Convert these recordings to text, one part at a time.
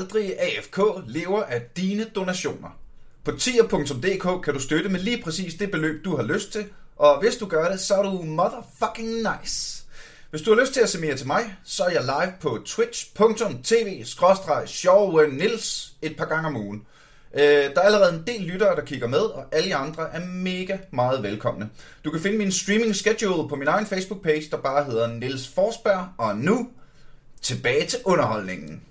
aldrig AFK lever af dine donationer. På tier.dk kan du støtte med lige præcis det beløb, du har lyst til, og hvis du gør det, så er du motherfucking nice. Hvis du har lyst til at se mere til mig, så er jeg live på twitch.tv nils et par gange om ugen. Øh, der er allerede en del lyttere, der kigger med, og alle jer andre er mega meget velkomne. Du kan finde min streaming schedule på min egen Facebook-page, der bare hedder Nils Forsberg, og nu tilbage til underholdningen.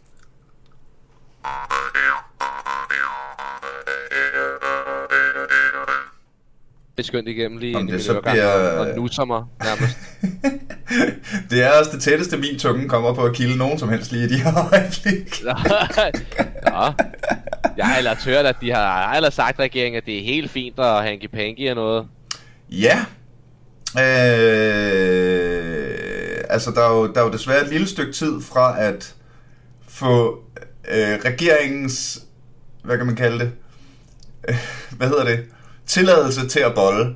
Det er skønt igennem lige Om en det så bliver... og nusser mig nærmest. det er også det tætteste, min tunge kommer på at kilde nogen som helst lige i de her øjeblik. ja. Jeg har ellers hørt, at de har ellers sagt regeringen, at det er helt fint at hanky panky og noget. Ja. Øh, altså, der er, jo, der er jo desværre et lille stykke tid fra at få øh, regeringens, hvad kan man kalde det, hvad hedder det, tilladelse til at bolle.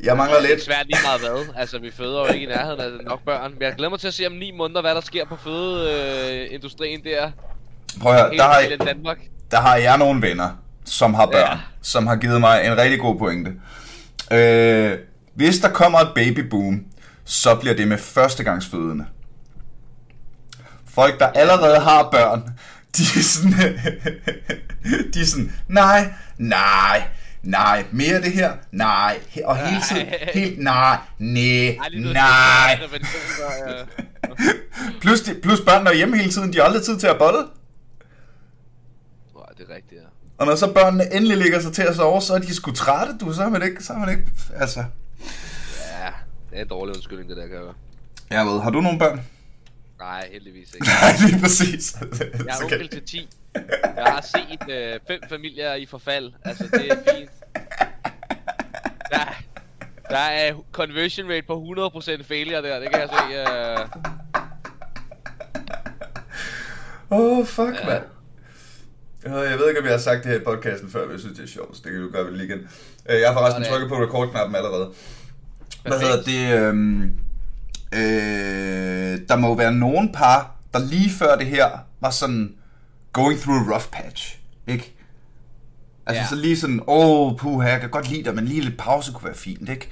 Jeg mangler lidt. Det er svært lige meget hvad. Altså, vi føder jo ikke i nærheden af nok børn. Men jeg glæder mig til at se om ni måneder, hvad der sker på fødeindustrien øh, der. Prøv at høre, der har, I, Danmark. der har jeg nogle venner, som har børn, ja. som har givet mig en rigtig god pointe. Øh, hvis der kommer et babyboom, så bliver det med førstegangsfødende. Folk, der allerede har børn, de er sådan, de er sådan, nej, nej, nej, mere det her, nej, og hele tiden, helt nej, nej, nej. plus, de, plus børnene er hjemme hele tiden, de har aldrig tid til at bolle. Nej, det er rigtigt, ja. Og når så børnene endelig ligger sig til at sove, så er de sgu trætte, du, så er man ikke, så er man ikke, altså. Ja, det er en dårlig undskyldning, det der kan. Jeg ved, har du nogle børn? Nej, heldigvis ikke. Nej, lige præcis. Jeg er onkel til 10. Jeg har set øh, fem familier i forfald. Altså, det er fint. Der, der er conversion rate på 100% failure der, det kan jeg se. Øh... Åh, oh, fuck, ja. mand. Jeg ved ikke, om jeg har sagt det her i podcasten før, men jeg synes, det er sjovt, så det kan du gøre vel lige igen. Øh, jeg har forresten trykket på record-knappen allerede. Hvad hedder det? Øhm, øh, der må være nogen par, der lige før det her var sådan going through a rough patch, ikke? Altså ja. så lige sådan, åh, oh, puha, jeg kan godt lide dig, men lige lidt pause kunne være fint, ikke?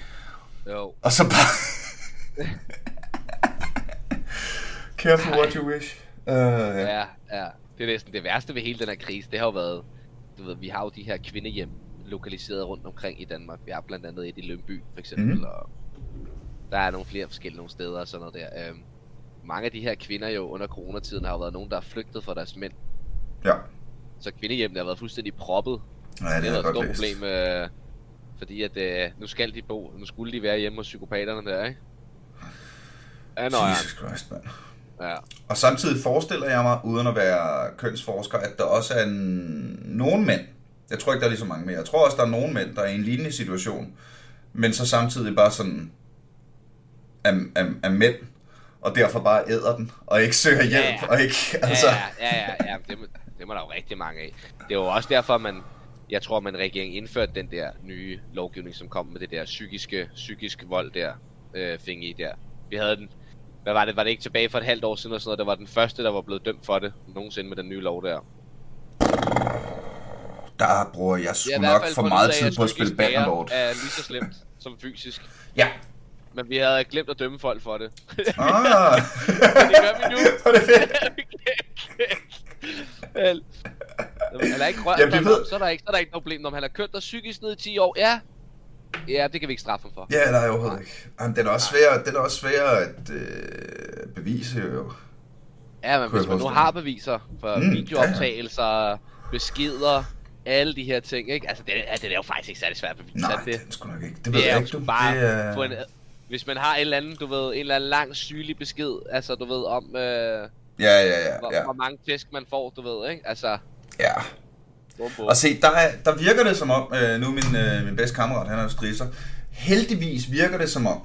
Jo. Og så bare... Careful what you wish. Uh, ja. ja, ja. Det er næsten det værste ved hele den her krise, det har jo været, du ved, vi har jo de her kvindehjem lokaliseret rundt omkring i Danmark. Vi har blandt andet et i Lønby, for eksempel, mm. og der er nogle flere forskellige nogle steder og sådan noget der. Øhm, mange af de her kvinder jo under coronatiden har jo været nogen, der er flygtet fra deres mænd. Ja. Så kvindehjemmene har været fuldstændig proppet. Ja, det, det er et stort problem, øh, fordi at øh, nu skal de bo, nu skulle de være hjemme hos psykopaterne der, ikke? Ja, Jesus Christ, mand. Ja. Og samtidig forestiller jeg mig, uden at være kønsforsker, at der også er en, nogen mænd, jeg tror ikke, der er lige så mange mere, jeg tror også, der er nogen mænd, der er i en lignende situation, men så samtidig bare sådan, af, af, af mænd, og derfor bare æder den, og ikke søger hjælp, ja, ja. og ikke, altså... Ja, ja, ja, ja, ja. Det, det må der jo rigtig mange af. Det jo også derfor, man, jeg tror, man regeringen indførte den der nye lovgivning, som kom med det der psykiske, psykisk vold der, øh, fing i der. Vi havde den, hvad var det, var det ikke tilbage for et halvt år siden eller sådan noget, det var den første, der var blevet dømt for det, nogensinde med den nye lov der. Der bruger jeg sgu nok for meget tid på at spille Bannerlord. er lige så slemt som fysisk. Ja, men vi havde glemt at dømme folk for det. Ah. det gør vi nu. det er fedt. han er ikke rørt ja, ved... så, er der ikke, så er der ikke noget problem. Når han har kørt dig psykisk ned i 10 år, ja, Ja, det kan vi ikke straffe for. Ja, nej, overhovedet ikke. Jamen, den er også svær, den er også svær at øh, bevise, jo. Ja, men hvis man nu har beviser for mm, videooptagelser, ja. beskeder, alle de her ting, ikke? Altså, det, det er jo faktisk ikke særlig svært at bevise. Nej, det, det er sgu nok ikke. Det, det ved jeg ikke, du. Bare det er... få en, hvis man har en eller anden, du ved, en eller anden lang sygelig besked, altså du ved om, øh, ja, ja, ja, hvor, ja. hvor mange tæsk man får, du ved, ikke? Altså, ja. Bum, bum. Og se, der, er, der virker det som om, øh, nu min, øh, min bedste kammerat, han er jo strisser, heldigvis virker det som om,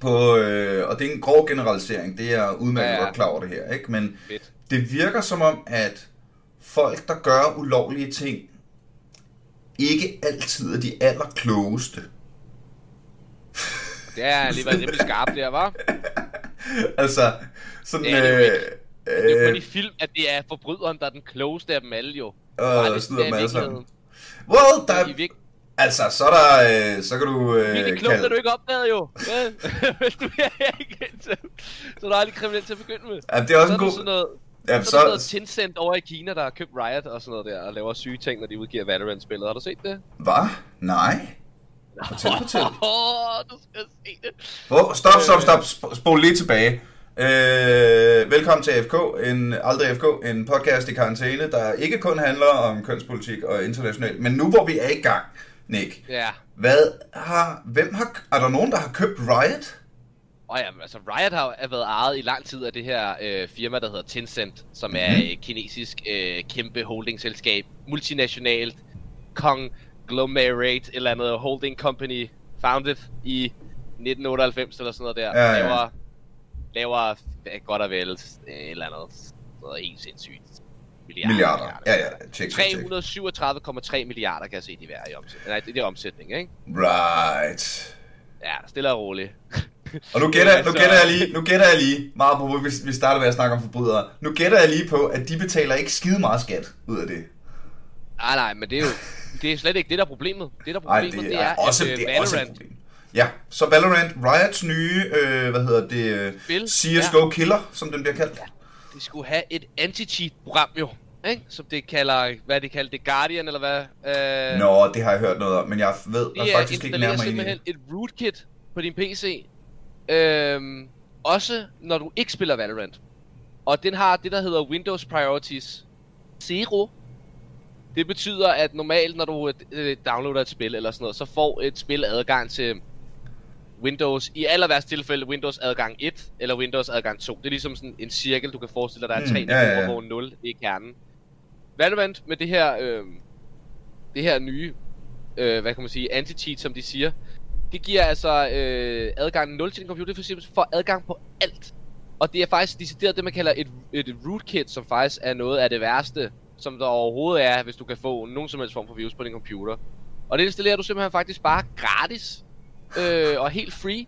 på, øh, og det er en grov generalisering, det er udmærket ja, ja. klar over det her, ikke? men Fedt. det virker som om, at folk, der gør ulovlige ting, ikke altid er de allerklogeste. Det er alligevel rimelig skarpt der, var. altså, sådan, øh, Det er jo kun Øh, i film, at det er forbryderen, der er den klogeste af dem alle jo. og Bare lidt snyder der dem i alle sammen. virkeligheden. Well, der, I virke- altså, så er der, øh, så kan du øh, Virkelig klogt, at du ikke opdagede jo. Hvis du er ikke så, så er du aldrig kriminel til at begynde med. Ja, det er også så en er god... sådan noget, Ja, så er der noget så... Tencent over i Kina, der har købt Riot og sådan noget der, og laver syge ting, når de udgiver Valorant-spillet. Har du set det? Hvad? Nej. Fortæl, fortæl. Åh, du skal se det. Hvor, stop, stop, stop. Sp- Spol lige tilbage. Øh, velkommen til AFK, en Aldrig AFK, en podcast i karantæne, der ikke kun handler om kønspolitik og internationalt, men nu hvor vi er i gang, Nick, Ja. hvad har, hvem har, er der nogen, der har købt Riot? Og ja, altså Riot har været ejet i lang tid af det her øh, firma, der hedder Tencent, som er et kinesisk øh, kæmpe holdingselskab, multinationalt, conglomerate, et eller andet holding company, founded i 1998 eller sådan noget der. Ja, ja, ja. Laver, laver godt og vel et eller andet noget helt sindssygt. Milliarder. Milliarder. Ja, ja, tjek. 337,3 milliarder kan jeg se, de er i omsætning. Nej, det er omsætning, ikke? Right. Ja, stille og roligt. Og nu gætter, nu Så- gætter jeg lige, nu gætter jeg lige, meget på, hvis vi starter med at snakke om forbrydere, nu gætter jeg lige på, at de betaler ikke skide meget skat ud af det. Nej, nej, men det er jo det er slet ikke det, der er problemet. Det, der er problemet, det det, er, også, at øh, det er også et Valorant... problem. Ja, så Valorant, Riots nye, øh, hvad hedder det, øh, Spil, CSGO Killer, som den bliver kaldt. det skulle have et anti-cheat-program jo, ikke? Som det kalder, hvad det kalder, det Guardian, eller hvad? Øh, Nå, det har jeg hørt noget om, men jeg ved er faktisk ikke nærmere ind i simpelthen det. et rootkit på din PC. Øhm, også når du ikke spiller Valorant. Og den har det, der hedder Windows Priorities Zero. Det betyder, at normalt, når du øh, downloader et spil eller sådan noget, så får et spil adgang til Windows, i aller værste tilfælde Windows adgang 1 eller Windows adgang 2. Det er ligesom sådan en cirkel, du kan forestille dig, der er Mm, tre ja, ja. hvor 0 det er kernen. Valorant med det her, øh, det her nye, øh, hvad kan man sige, anti-cheat, som de siger, det giver altså øh, adgang 0 til din computer, for eksempel for adgang på alt. Og det er faktisk decideret det, man kalder et, et rootkit, som faktisk er noget af det værste, som der overhovedet er, hvis du kan få nogen som helst form for virus på din computer. Og det installerer du simpelthen faktisk bare gratis øh, og helt free.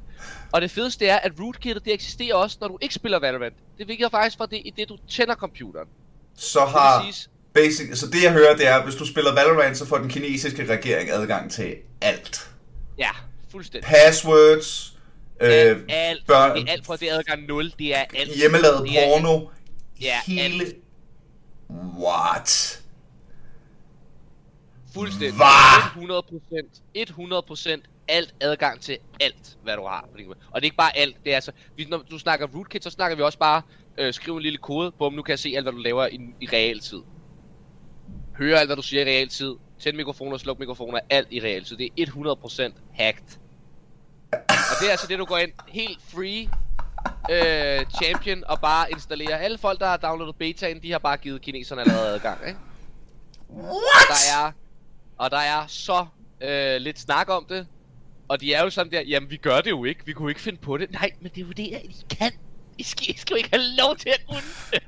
Og det fedeste er, at rootkittet det eksisterer også, når du ikke spiller Valorant. Det virker faktisk fra det, i det du tænder computeren. Så Det har, sige, basic, så det jeg hører, det er, at hvis du spiller Valorant, så får den kinesiske regering adgang til alt. ja, fuldstændig. Passwords, øh, alt, alt, børn- det er alt fra det er adgang 0, det er alt. hjemmelavet Det er porno, Ja, hele... alt. What? Fuldstændig. Hva? 100%. 100% alt adgang til alt, hvad du har. Og det er ikke bare alt. Det er altså, hvis, når du snakker rootkit, så snakker vi også bare, øh, skriv en lille kode, bum, nu kan jeg se alt, hvad du laver i, i realtid. Høre alt, hvad du siger i realtid. Tænd mikrofoner, sluk mikrofoner, alt i realtid. Det er 100% hacked. Og det er altså det, du går ind helt free øh, champion og bare installerer. Alle folk, der har downloadet betaen, de har bare givet kineserne allerede adgang, ikke? What? der er, og der er så øh, lidt snak om det. Og de er jo sådan der, jamen vi gør det jo ikke, vi kunne ikke finde på det. Nej, men det er jo det, I kan. I skal, I skal jo ikke have lov til at det.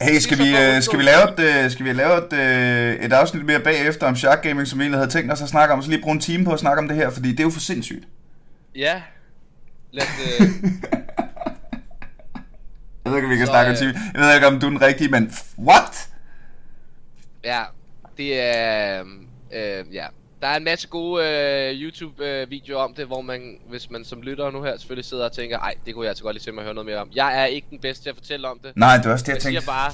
Hey, skal vi, øh, skal vi lave et, øh, skal vi lave et, øh, et afsnit mere bagefter om Shark Gaming, som vi egentlig havde tænkt os at snakke om, så lige bruge en time på at snakke om det her, fordi det er jo for sindssygt. Ja. Lad øh, Jeg ved ikke, om vi kan Så, snakke om øh, time. Jeg ved ikke, om du er den rigtige, men what? ja, det er... Øh, ja. Der er en masse gode øh, YouTube-videoer om det, hvor man, hvis man som lytter nu her, selvfølgelig sidder og tænker, ej, det kunne jeg altså godt lige tænke mig at høre noget mere om. Jeg er ikke den bedste til at fortælle om det. Nej, det er også det, jeg Jeg tænkte. bare,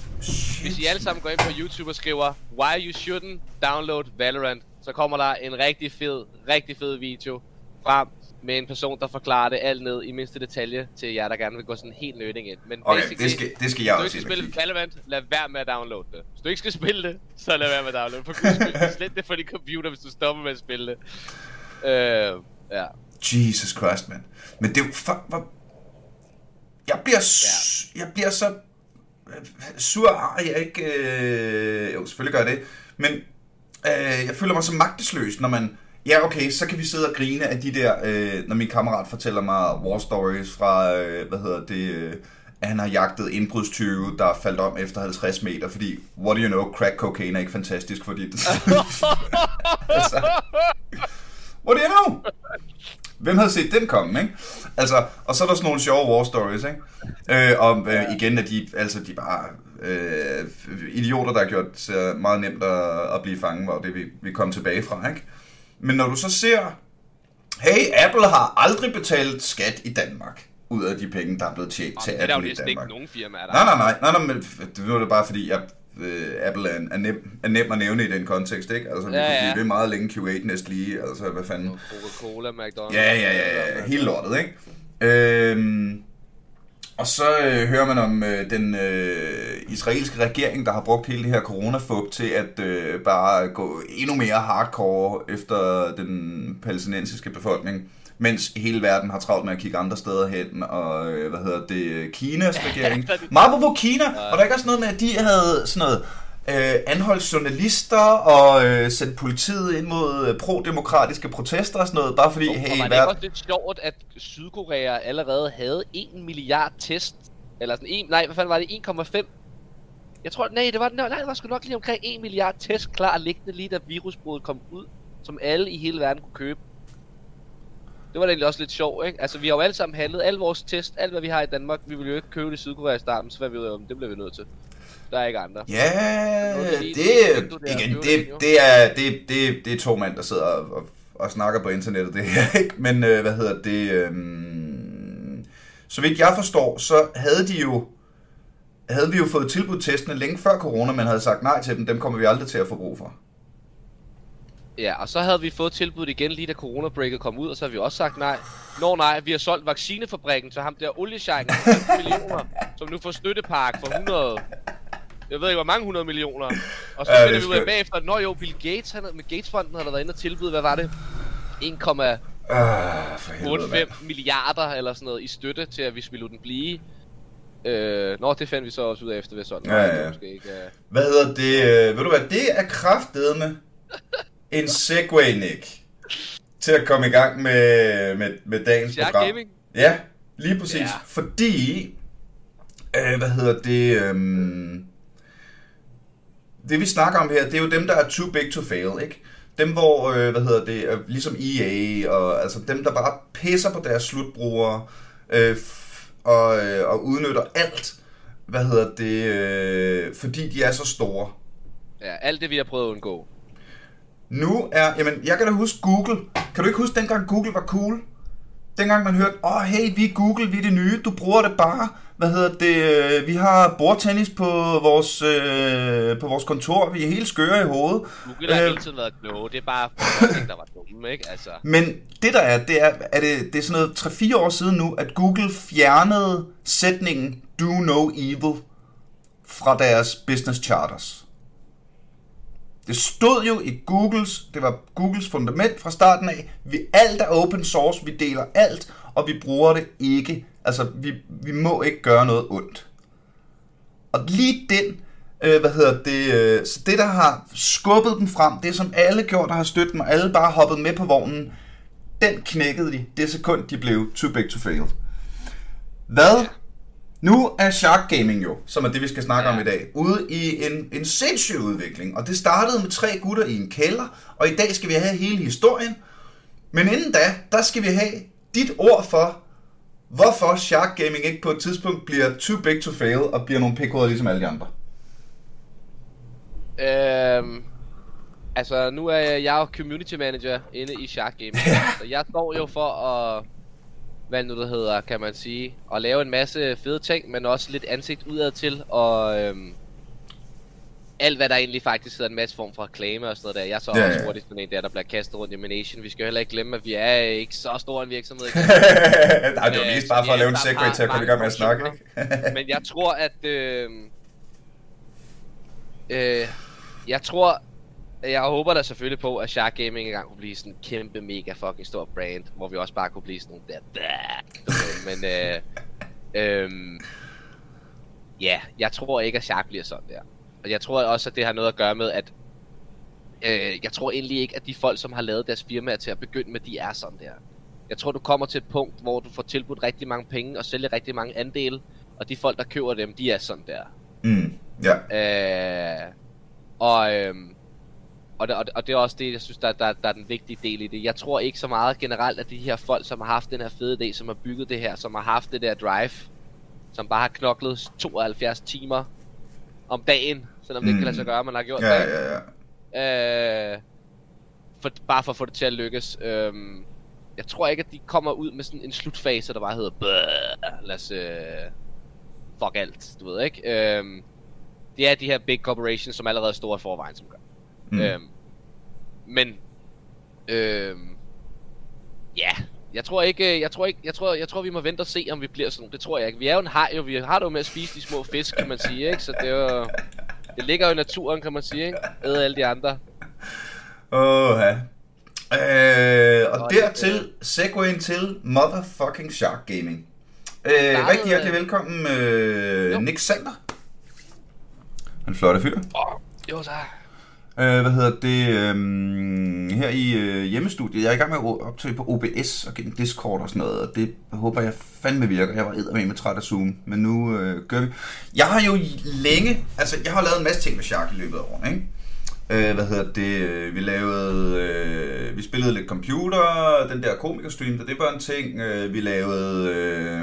Hvis I alle sammen går ind på YouTube og skriver Why you shouldn't download Valorant Så kommer der en rigtig fed, rigtig fed video Frem med en person der forklarer det alt ned i mindste detalje Til jer der gerne vil gå sådan helt nerding ind. Men Okay, det skal, det skal jeg hvis du også ikke skal spille. Valorant, lad være med at downloade det. Hvis du ikke skal spille det, så lad være med at downloade det. For slet det fra din computer, hvis du stopper med at spille det. Øh, Ja, Jesus Christ, man. Men det er fuck, hvor... Jeg bliver, s- jeg bliver så øh, sur, at jeg ikke... Øh... Jo, selvfølgelig gør jeg det. Men øh, jeg føler mig så magtesløs, når man... Ja, okay, så kan vi sidde og grine af de der... Øh, når min kammerat fortæller mig war stories fra, øh, hvad hedder det... Øh, at han har jagtet indbrudstyve, der er faldt om efter 50 meter, fordi, what do you know, crack cocaine er ikke fantastisk, fordi... altså, what do you know? Hvem havde set den komme, ikke? Altså, og så er der sådan nogle sjove war stories, ikke? Øh, om øh, igen, at de, altså, de bare øh, idioter, der har gjort det meget nemt at, at blive fanget, hvor det vi, vi kom tilbage fra, ikke? Men når du så ser, hey, Apple har aldrig betalt skat i Danmark ud af de penge, der er blevet tjent til Det er der jo Apple i næsten ikke Danmark. nogen firmaer, der Nej, nej, nej, nej, nej, men det var det bare fordi, jeg, øh, Apple er, er, nem, er nem at nævne i den kontekst, ikke? Altså, vi Ja, ja. blive ved meget længe Q8 næste lige, altså, hvad fanden. Coca-Cola, McDonald's. Ja, ja, ja, ja, hele lortet, ikke? Øhm, og så øh, hører man om øh, den øh, israelske regering, der har brugt hele det her coronafup til at øh, bare gå endnu mere hardcore efter den palæstinensiske befolkning, mens hele verden har travlt med at kigge andre steder hen, og øh, hvad hedder det, Kinas regering. Meget på Kina, og der er ikke også noget med, at de havde sådan noget øh, anholdt journalister og øh, sendt politiet ind mod øh, pro-demokratiske protester og sådan noget, bare fordi, Og hey, var det ikke også lidt sjovt, at Sydkorea allerede havde 1 milliard test? Eller sådan en, nej, hvad fanden var det? 1,5? Jeg tror, nej, det var, nej, det var sgu nok lige omkring 1 milliard test klar liggende lige da virusbruddet kom ud, som alle i hele verden kunne købe. Det var da egentlig også lidt sjovt, ikke? Altså, vi har jo alle sammen handlet alle vores test, alt hvad vi har i Danmark. Vi ville jo ikke købe det i Sydkorea i starten, så hvad vi jo, det bliver vi nødt til. Der er ikke andre. Ja, det, der, igen, det, det, er, det, det, det er to mænd, der sidder og, og, snakker på internettet, det her, ikke? Men øh, hvad hedder det? øhm, så vidt jeg forstår, så havde de jo havde vi jo fået tilbudt testene længe før corona, men havde sagt nej til dem. Dem kommer vi aldrig til at få brug for. Ja, og så havde vi fået tilbuddet igen lige da coronabreaket kom ud, og så havde vi også sagt nej. Nå nej, vi har solgt vaccinefabrikken til ham der oliesjejken for 15 millioner, som nu får støttepark for 100... Jeg ved ikke, hvor mange 100 millioner. Og så Ja, er finder vi ud af bagefter, at jo, Bill Gates, han med Gatesfonden havde der været inde og tilbyde, hvad var det? 1,85 Ah, for helvede, mand. milliarder eller sådan noget i støtte til, at vi ville den blive. Øh, nå, det fandt vi så også ud af efter, vi solgte. Ja, ja, Det måske ikke, øh, Hvad hedder det? øh, Ved du hvad, det er kraftedeme en segway, Nick. Til at komme i gang med, med, med dagens Shark program. Gaming? Ja, lige præcis. Ja. Fordi, øh, hvad hedder det, øhm, det vi snakker om her, det er jo dem, der er too big to fail, ikke? Dem, hvor, øh, hvad hedder det, øh, ligesom EA, og altså dem, der bare pisser på deres slutbrugere, øh, og, øh, og udnytter alt, hvad hedder det, øh, fordi de er så store. Ja, alt det vi har prøvet at undgå. Nu er, jamen, jeg kan da huske Google. Kan du ikke huske, dengang Google var cool? Dengang man hørte, åh, oh, hey, vi er Google, vi er det nye, du bruger det bare. Hvad hedder det, øh, vi har bordtennis på vores, øh, på vores kontor, vi er helt skøre i hovedet. Google har Øh, hele tiden været kloge. Det er bare folk, der var dumme, ikke? Altså, Men det der er, det er, er det, det er sådan noget 3-4 år siden nu, at Google fjernede sætningen do no evil fra deres business charters. Det stod jo i Googles, det var Googles fundament fra starten af, vi alt er open source, vi deler alt, og vi bruger det ikke. Altså, vi, vi må ikke gøre noget ondt. Og lige den, øh, hvad hedder det, øh, så det der har skubbet dem frem, det som alle gjorde, der har støttet og alle bare hoppet med på vognen, den knækkede de, det sekund de blev too big to fail. Hvad? Nu er Shark Gaming jo, som er det vi skal snakke Ja. om i dag, ude i en, en sindssyg udvikling. Og det startede med tre gutter i en kælder, og i dag skal vi have hele historien. Men inden da, der skal vi have dit ord for, hvorfor Shark Gaming ikke på et tidspunkt bliver too big to fail og bliver nogle pikhoveder ligesom alle de andre. Øhm, altså, nu er jeg, jeg er community manager inde i Shark Gaming. så jeg står jo for at, hvad nu det hedder, kan man sige, at lave en masse fede ting, men også lidt ansigt udad til, og øhm, alt hvad der egentlig faktisk hedder en masse form for reklame og sådan noget der. Jeg så Ja, også hurtigt sådan en der, der bliver kastet rundt i Mination. Vi skal jo heller ikke glemme, at vi er ikke så stor en virksomhed. Nej, det var mest bare for at lave en segway til at komme i gang med at snakke? Men jeg tror, at... Øh, øh, jeg tror... Jeg håber da selvfølgelig på, at Shark Gaming engang kunne blive sådan en kæmpe, mega fucking stor brand, hvor vi også bare kunne blive sådan nogle der... ved, Men øh, øh, ja, jeg tror ikke, at Shark bliver sådan der. Og jeg tror også, at det har noget at gøre med, at øh, jeg tror egentlig ikke, at de folk, som har lavet deres firmaer til at begynde med, de er sådan der. Jeg tror, du kommer til et punkt, hvor du får tilbudt rigtig mange penge og sælger rigtig mange andele, og de folk, der køber dem, de er sådan der. Mm, ja. Øh, og, øhm, og, det, og, det, og det er også det, jeg synes, der, der, der er den vigtige del i det. Jeg tror ikke så meget generelt, at de her folk, som har haft den her fede idé, som har bygget det her, som har haft det der drive, som bare har knoklet 72 timer om dagen, selvom mm. det ikke kan lade sig gøre, man har gjort Ja, det. ja, ja. Øh, for, bare for at få det til at lykkes. Øh, jeg tror ikke, at de kommer ud med sådan en slutfase, der bare hedder, "Bæh, lad os øh, fuck alt, du ved ikke? Øh, det er de her big corporations, som allerede er store i forvejen, som gør. Mm. Mm. Øhm, men øhm, ja, jeg tror ikke, jeg tror ikke, jeg tror, jeg tror vi må vente og se om vi bliver sådan. Det tror jeg ikke. Vi er jo en haj, jo. Vi har det jo med at spise de små fisk, kan man sige, ikke? Så det er jo, det ligger jo i naturen, kan man sige, ikke? Æde alle de andre. Åh, ja. Øh, og Og dertil, segwayen til motherfucking Shark Gaming. Øh, Startede, rigtig hjertelig velkommen, øh, Jo. Nick Sander. En flotte fyr. Åh, jo tak. Øh, hvad hedder det? Øh, her i øh, hjemmestudiet. Jeg er i gang med at optage på OBS og gennem Discord og sådan noget, og det håber jeg fandme virker. Jeg var eddermame med træt af Zoom, men nu øh, gør vi. Jeg har jo længe, altså jeg har lavet en masse ting med Shark i løbet af årene, ikke? Øh, hvad hedder det? Øh, vi lavede, øh, vi spillede lidt computer, den der komikerstream, det var en ting. Øh, vi lavede øh,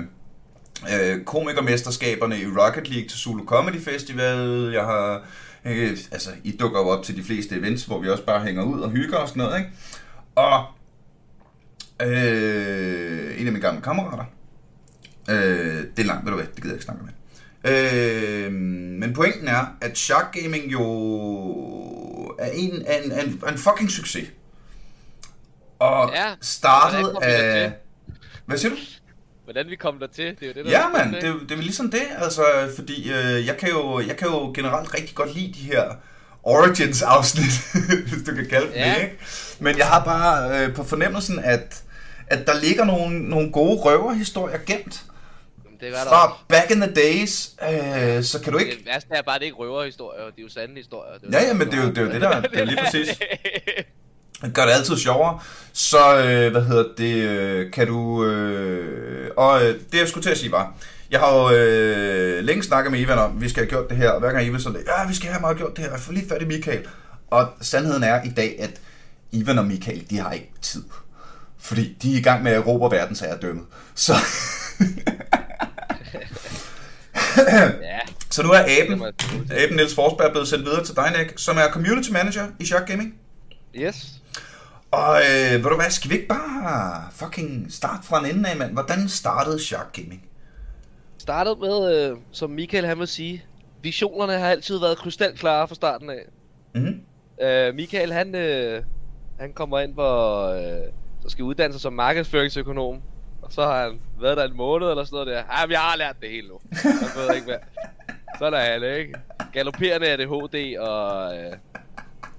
øh, komikermesterskaberne i Rocket League til Zulu Comedy Festival. Jeg har, øh, altså, I dukker jo op til de fleste events, hvor vi også bare hænger ud og hygger og sådan noget, ikke? Og øh, en af mine gamle kammerater, øh, det er langt, ved du hvad, det gider jeg ikke snakke med. Øh, men pointen er, at Shark Gaming jo er en, er en, er en, er en fucking succes. Og Ja, vi af... Hvad siger du? Hvordan vi kom der til, det er jo det, der Ja, er mand, det, er det er ligesom det, altså, fordi øh, jeg, kan jo, jeg kan jo generelt rigtig godt lide de her Origins-afsnit, hvis du kan kalde dem Ja. det, ikke? Men jeg har bare øh, på fornemmelsen, at, at der ligger nogle, nogle gode røverhistorier gemt Det er der fra back in the days, øh, så kan du ikke... Det værste er bare, at det ikke røverhistorier, det er jo sande historier. Det Ja, ja, men det er jo- det er jo det, der- det er lige præcis. Gør det altid sjovere. Så, øh, hvad hedder det, øh, kan du... Øh, og øh, det, jeg skulle til at sige var, jeg har jo øh, længe snakket med Ivan om, vi skal have gjort det her, og hver gang Ivan sådan, ja, vi skal have meget gjort det her, jeg får lige fat i Michael. Og sandheden er i dag, at Ivan og Michael, de har ikke tid. Fordi de er i gang med at råbe verdensherredømmet. Så, ja, så nu er Aben, jeg. Aben Niels Forsberg blevet sendt videre til dig, Nick, som er community manager i Shark Gaming. Yes. Og øh, ved du hvad, skal vi ikke bare fucking starte fra en ende af, mand? Hvordan startede Shark Gaming? Startet med, øh, som Michael han vil sige, visionerne har altid været krystalklare fra starten af. Mm-hmm. Øh, Michael han, øh, han kommer ind på, øh, så skal uddanne sig som markedsføringsøkonom. Og så har han været der en måned eller sådan noget der. Ej, men jeg har lært det hele nu. Jeg ved ikke hvad. Sådan er han, ikke? Galopperende ADHD og øh,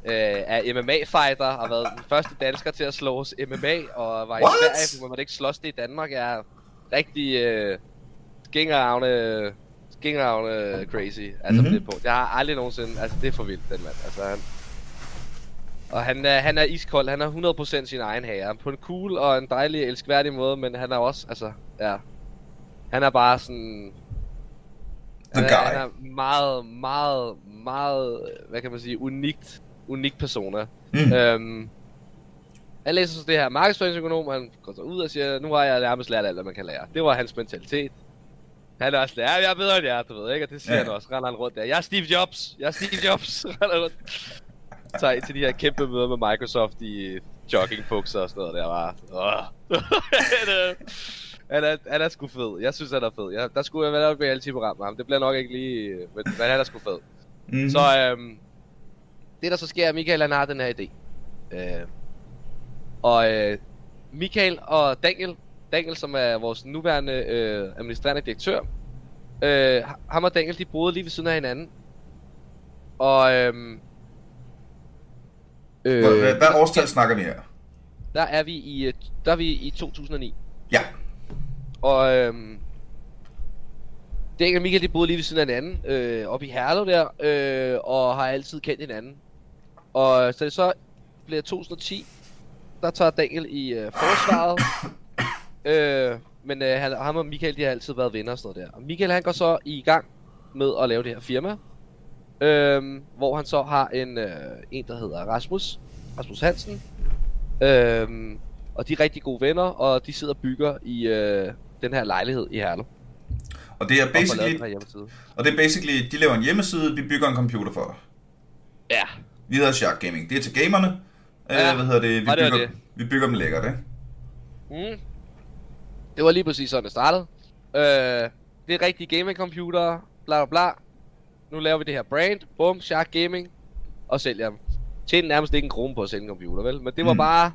øh, er MMA-fighter. Har været den første dansker til at slås MMA. Og var i What? Sverige, hvor man ikke slås det i Danmark. Jeg er rigtig øh, skingeravne, skingeravne crazy. Altså Mhm. mm-hmm. på. Jeg har aldrig nogensinde... Altså det er for vildt, den mand. Altså han... Og han er, han er iskold, han er 100% sin egen herre. På en cool og en dejlig, elskværdig måde, men han er også, altså, ja. Han er bare sådan... The han, er, guy. han er meget, meget, meget, hvad kan man sige, unikt, unik persona. Mm. Øhm, han læser så det her markedsføringsøkonom, han går så ud og siger, nu har jeg nærmest lært alt, hvad man kan lære. Det var hans mentalitet. Han er også lærer, jeg er bedre end jer, du ved ikke, og det siger Ja. han også, render han rundt der. Jeg er Steve Jobs, jeg er Steve Jobs, render rundt. Tager ind til de her kæmpe møder med Microsoft i joggingbukser og sådan noget der, bare. Åh. han, er, han, er, han er sgu fed, jeg synes han er fed. Jeg, der skulle jeg være et reality-program med ham, det bliver nok ikke lige, men, men han er sgu fed. Mm-hmm. Så øhm, det der så sker, er, Michael han har den her idé. Øh, og øh, Michael og Daniel, Daniel som er vores nuværende øh, administrerende direktør, øh, ham og Daniel de boede lige ved siden af hinanden. Og øhm, øh, Hvad, hvad, årstal snakker vi her? der er vi i øh, der er vi i 2009. Ja. Og øhm, Daniel og Michael de boede lige ved siden af hinanden, øh, oppe i Herlev der, øh, og har altid kendt hinanden. Og så det så bliver 2010, der tager Daniel i øh, forsvaret. øh, men øh, han, ham og Michael de har altid været venner og sådan noget der. Og Michael han går så i gang med at lave det her firma. øhm, hvor han så har en, øh, en der hedder Rasmus, Rasmus Hansen, øhm, og de er rigtig gode venner, og de sidder og bygger i øh, den her lejlighed i Herlev. Og det er Og basically, hjemmeside. og det er basically, de laver en hjemmeside, vi bygger en computer for dig. Ja, Vi hedder Shark Gaming. Det er til gamerne. Ja. Ja. Øh, hvad hedder det? Vi Og det bygger, det. vi bygger dem lækkert, ikke? Mm. Det var lige præcis sådan, det startede. Øh, det er rigtige gaming-computere, bla bla bla. Nu laver vi det her brand, bum, Shark Gaming, og sælger dem. Tjener nærmest ikke en krone på at sælge en computer, vel? Men det var Mm. bare...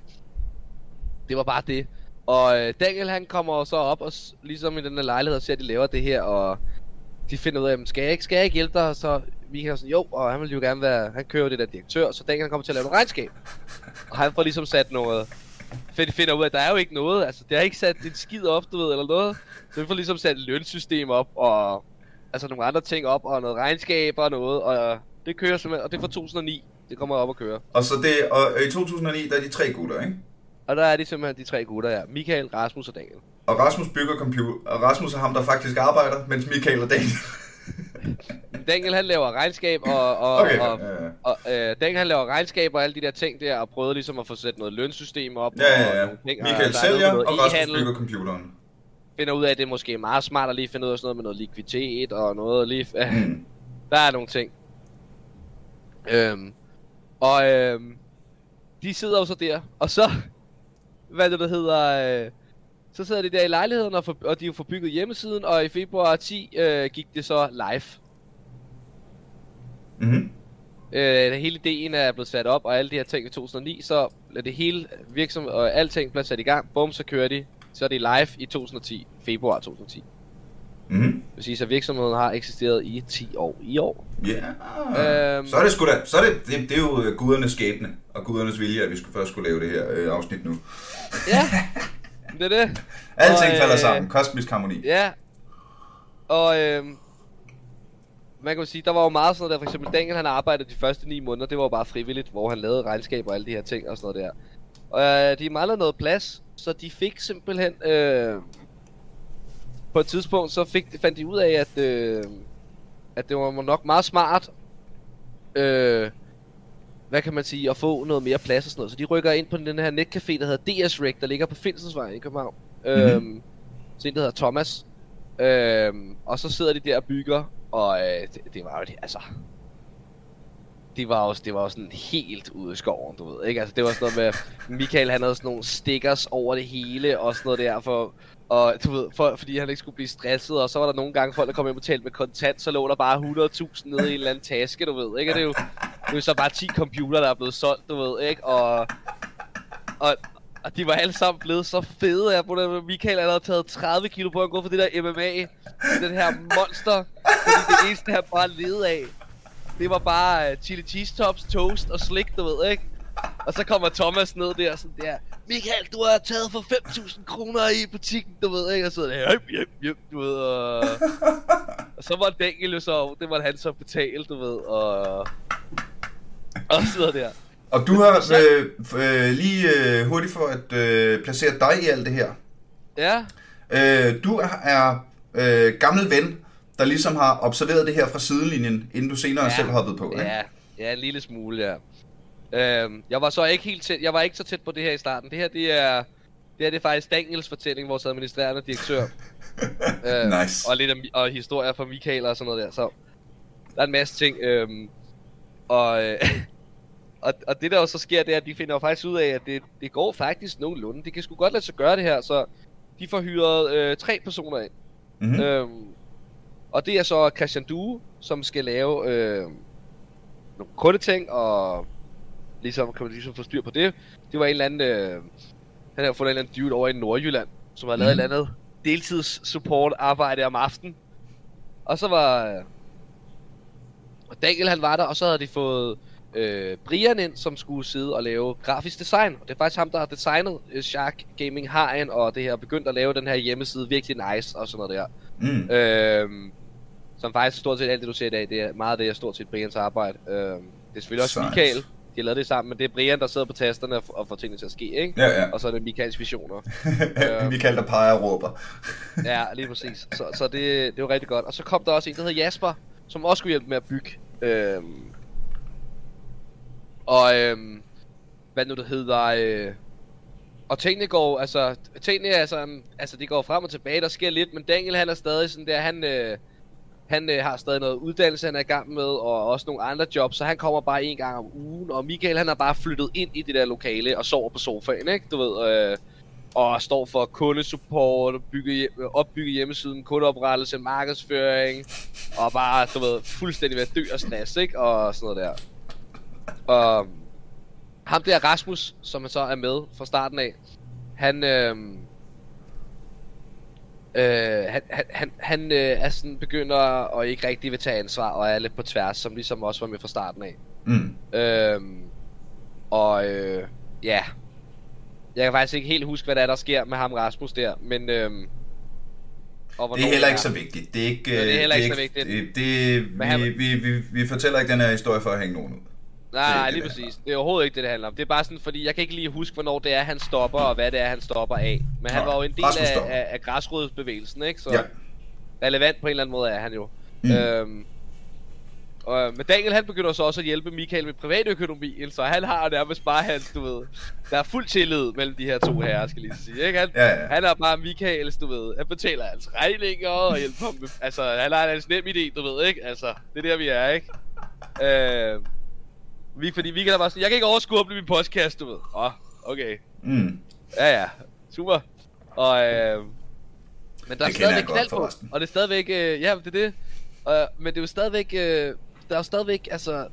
Det var bare det. Og øh, Daniel han kommer så op og ligesom i den her lejlighed og ser, at de laver det her, og de finder ud af, skal jeg ikke, skal jeg ikke hjælpe dig? Så vi kan sådan, jo, og han vil jo gerne være, han kører det der direktør, så Daniel han kommer til at lave noget regnskab. Og han får ligesom sat noget, de finder ud af, at der er jo ikke noget, altså det har ikke sat en skid op, du ved, eller noget. Så vi får ligesom sat et lønsystem op, og altså nogle andre ting op, og noget regnskab og noget, og det kører simpelthen, og det er fra 2009, det kommer op at køre. Og så det, og i 2009, der er de tre gutter, ikke? Og der er de simpelthen de tre gutter her, Michael, Rasmus og Daniel. Og Rasmus bygger computer, og Rasmus er ham, der faktisk arbejder, mens Michael og Daniel... Daniel han laver regnskab, og, og, Okay, og, ja, ja. og øh, Daniel han laver regnskab og alle de der ting der, og prøvede ligesom at få sat noget lønsystem op. Ja, ja, og ja. nogle ting, og Michael noget sælger, noget og Rasmus bygger computeren. finder ud af, at det er måske meget smart at lige finde ud af sådan noget med noget likviditet og noget lige... Mm. der er nogle ting. Øhm, og øhm, de sidder jo så der, og så... Hvad det der hedder... Øh, så sidder de der i lejligheden, og, for, og de har jo bygget hjemmesiden, og i februar 10 øh, gik det så live. Mm-hmm. Øh, hele ideen er blevet sat op, og alle de her ting i 2009, så er det hele virksomhed og alting bliver sat i gang. Bum, så kører de. Så er de live i 2010, februar 2010. Mm-hmm. Det vil sige, så virksomheden har eksisteret i 10 år i år. Ja. Øhm. Så er det sgu da, så er det, det, det er jo gudernes skæbne og gudernes vilje, at vi skulle først skulle lave det her øh, afsnit nu. Ja, det er det. Alting Og, falder øh, sammen. Kosmisk harmoni. Ja. Og øhm, man kan jo sige, der var jo meget sådan noget der, for eksempel Daniel han arbejdede de første 9 måneder, det var jo bare frivilligt, hvor han lavede regnskab og alle de her ting og sådan noget der. Og øh, de manglede noget plads, så de fik simpelthen, øh, på et tidspunkt, så fik, fandt de ud af, at, øh, at det var nok meget smart, øh, hvad kan man sige, at få noget mere plads og sådan noget. Så de rykker ind på den her netcafé, der hedder DS Rec, der ligger på Finsensvej i København. Mm-hmm. Øhm, så en, der hedder Thomas. Øhm, og så sidder de der og bygger, og øh, det, det var jo det, altså... Det var også, det var jo sådan helt ude i skoven, du ved, ikke? Altså, det var sådan noget med, Michael han havde sådan nogle stickers over det hele, og sådan noget der, for, og du ved, for, fordi han ikke skulle blive stresset, og så var der nogle gange folk, der kom hjem og talte med kontant, så lå der bare 100.000 nede i en eller anden taske, du ved, ikke? Og det er jo, det er så bare 10 computer, der er blevet solgt, du ved, ikke? Og, og, og de var alle sammen blevet så fede. af på det. Michael allerede havde taget 30 kilo på at gå for det der MMA. Den her monster. Fordi det eneste, han bare levede af, det var bare uh, chili cheese tops, toast og slik, du ved, ikke? Og så kommer Thomas ned der sådan der. Michael, du har taget for 5.000 kroner i butikken, du ved, ikke? Og så der, hjem, hjem, hjem, du ved, og... og så var Daniel jo så, det var han så betalt, du ved, og... Og noget der. Og du har øh, øh, lige øh, hurtigt for at øh, placere dig i alt det her. Ja, Øh, du er, er øh, gammel ven, der ligesom har observeret det her fra sidelinjen, inden du senere Ja. selv hoppede på. Ikke? Ja, ja, en lille smule, ja. Øhm, jeg var så ikke helt tæt, jeg var ikke så tæt på det her i starten. Det her, det er, det her, det er faktisk Daniels fortælling, vores administrerende direktør. Øhm, Nice. Og lidt af, og historier fra Michael og sådan noget der, så der er en masse ting. Øhm, og, øh, og, og det der jo så sker, det er, at de finder jo faktisk ud af, at det, det går faktisk nogenlunde. Det kan sgu godt lade sig gøre det her, så de får hyret øh, tre personer ind. Mm-hmm. Mm. Øhm, og det er så Christian Due, som skal lave øh, nogle kundeting, og ligesom kan man ligesom få styr på det. Det var en eller anden, øh, han har fundet en eller anden dude over i Nordjylland, som har lavet Mhm. et eller andet deltids support arbejde om aftenen. Og så var øh, og Daniel han var der, og så havde de fået øh, Brian ind, som skulle sidde og lave grafisk design. Og det er faktisk ham, der har designet øh, Shark Gaming Hajen, og det her begyndt at lave den her hjemmeside virkelig nice og sådan noget der. Mm. Øhm, som faktisk stort set alt det, du ser i dag, det er meget af det, er stort set Brians arbejde. Øhm, det er selvfølgelig også Sejt. Michael. De har lavet det sammen, men det er Brian, der sidder på tasterne og, f- og får tingene til at ske, ikke? Ja, ja. Og så er det Michaels visioner. Michael, der peger og råber. ja, lige præcis. Så, så det, det var rigtig godt. Og så kom der også en, der hedder Jasper, som også skulle hjælpe med at bygge Øhm, og øhm, hvad nu det hedder, øh, og tingene går, altså, tingene er sådan, altså det går frem og tilbage, der sker lidt, men Daniel han er stadig sådan der, han, øh, han øh, har stadig noget uddannelse, han er i gang med, og også nogle andre jobs, så han kommer bare en gang om ugen, og Michael han har bare flyttet ind i det der lokale og sover på sofaen, ikke, du ved, øh, og står for kundesupport, bygge, opbygge hjemmesiden, kundeoprettelse, markedsføring, og bare, du ved, fuldstændig ved at dø af stress, ikke, og sådan noget der. Og ham der Rasmus, som han så er med fra starten af, han, øh, øh, han, han, han, øh, er sådan begynder at ikke rigtig vil tage ansvar og er lidt på tværs, som ligesom også var med fra starten af. Mm. Øh, og øh, ja, jeg kan faktisk ikke helt huske, hvad der er, der sker med ham Rasmus der, men... Øh, og Det er heller ikke så vigtigt. Det er ikke, Ja, det er heller øh, ikke så vigtigt. Det, det, Men han- vi, vi, vi, vi fortæller ikke den her historie for at hænge nogen ud. Nej, Det nej, det, lige det præcis. Det er overhovedet ikke det, det handler om. Det er bare sådan, fordi jeg kan ikke lige huske, hvornår det er, han stopper, og hvad det er, han stopper af. Men han Nå, var jo en del af, af, af græsrodsbevægelsen, ikke? Så Ja. relevant på en eller anden måde er han jo. Mm. Øhm, og, men Daniel, han begynder så også at hjælpe Michael med privatøkonomien, så han har nærmest bare hans, du ved, der er fuld tillid mellem de her to herrer, skal lige sige, ikke? Han, Ja, ja. han er bare Michaels, du ved, han betaler hans regninger og hjælper ham med, altså, han har hans nem idé, du ved, ikke? Altså, det er der, vi er, ikke? Øh, vi, fordi Michael er bare sådan, jeg kan ikke overskue at blive min podcast, du ved. Åh, oh, okay. Mm. Ja, ja. Super. Og, øh, men der er Det jeg stadigvæk knald på, og det er stadigvæk, øh, ja, det er det. Øh, men det er jo stadigvæk, øh, der er jo stadigvæk, altså,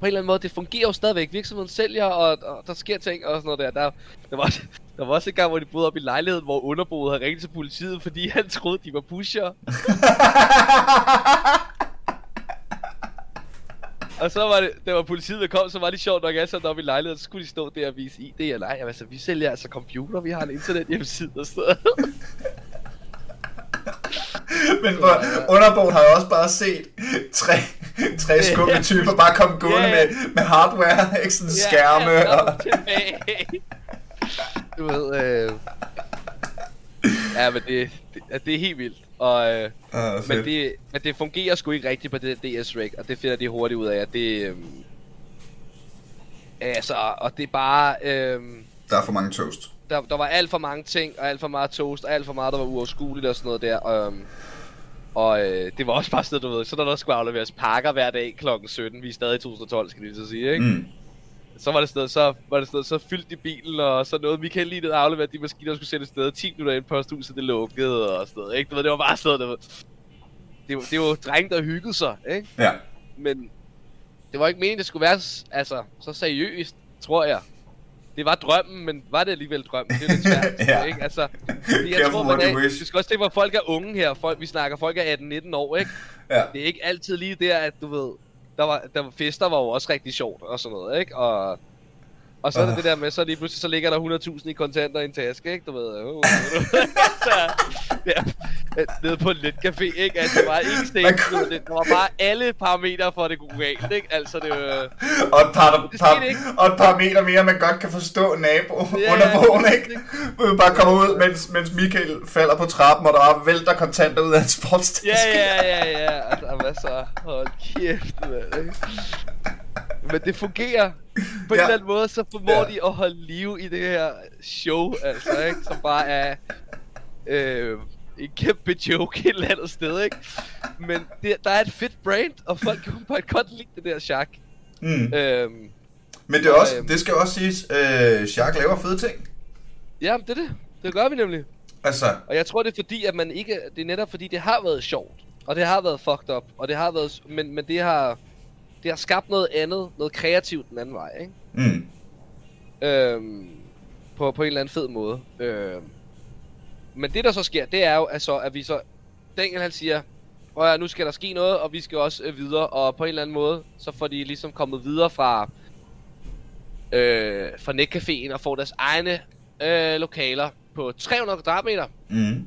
på en eller anden måde, det fungerer jo stadigvæk. Virksomheden sælger, og, og der sker ting og sådan noget der. Der, der, var, der var også en gang, hvor de boede op i lejligheden, hvor underboet havde ringet til politiet, fordi han troede, de var pusher. Og så var det, da var politiet der kom, så var det sjovt nok alle sammen oppe i lejligheden, så skulle de stå der og vise ID, og nej, altså, vi sælger altså computer, vi har en internet hjemmeside og sådan. Men hvor, underboen har jo også bare set tre, tre skumle typer bare komme gående ja. med, med hardware, ikke sådan skærme. Ja, og... Du ved, øh... Ja, men det, det, det er helt vildt. Og, øh, Ah, men, det, men det fungerer sgu ikke rigtigt på det DS rig, og det finder de hurtigt ud af, at det... Øh, altså, og det er bare... Øh, Der er for mange toast. der, der var alt for mange ting, og alt for meget toast, og alt for meget, der var uoverskueligt og sådan noget der. Og, og øh, det var også bare sådan, du ved, så når der skulle afleveres pakker hver dag kl. 17, vi er stadig i 2012, skal vi så sige, ikke? Mm. Så var det sted, så var det sted, så fyldte de bilen, og så nåede Michael lige ned aflevere de maskiner, der skulle sætte sted 10 minutter ind på posthuset, det lukkede og sådan noget, ikke? Du ved, det var bare sådan noget, det var, det var drenge, der hyggede sig, ikke? Ja. Men det var ikke meningen, det skulle være altså, så seriøst, tror jeg. Det var drømmen, men var det alligevel drømmen? Det er lidt svært, Ja. ikke? Altså, jeg Careful tror, man er, du skal også tænke at folk er unge her. Folk, vi snakker, folk er 18-19 år, ikke? Ja. Det er ikke altid lige der, at du ved, der var, der fester var jo også rigtig sjovt og sådan noget, ikke? Og, og så er det Ah. det der med, så lige pludselig så ligger der 100.000 i kontanter i en taske, ikke? Du ved, uh, uh, så, ja, nede på en netcafé, ikke? Altså, det var ikke Man stedet, kunne- det, der var bare alle parametre for, at det kunne gå galt, ikke? Altså, det var... Og et par, Det par, ikke. og et par meter mere, man godt kan forstå nabo Ja, under bogen, det- ikke? Vi bare kommer ud, mens, mens Michael falder på trappen, og der bare vælter kontanter ud af en sportstaske. Ja, ja, ja, ja. Altså, hvad så? Hold kæft, mand. ikke? Men det fungerer. På ja. En eller anden måde, så formår Ja. de at holde liv i det her show, altså, ikke? Som bare er øh, en kæmpe joke et eller andet sted, ikke? Men det, der er et fedt brand, og folk kan bare godt lide det der Shaq. Mm. Øhm, Men det, er også, øhm. det skal også siges, øh, Shark laver fede ting. ja, det er det. Det gør vi nemlig. Altså, Og jeg tror, det er fordi, at man ikke... Det er netop fordi, det har været sjovt. Og det har været fucked up. Og det har været... Men, men det har... Det har skabt noget andet, noget kreativt den anden vej, ikke? mm. Øhm, på, på en eller anden fed måde. Øhm, men det der så sker, det er jo altså, at vi så... Daniel han siger, at høre, nu skal der ske noget, og vi skal også øh, videre. Og på en eller anden måde, så får de ligesom kommet videre fra... Øh, fra netcaféen og får deres egne øh, lokaler på 300 kvadratmeter Mm.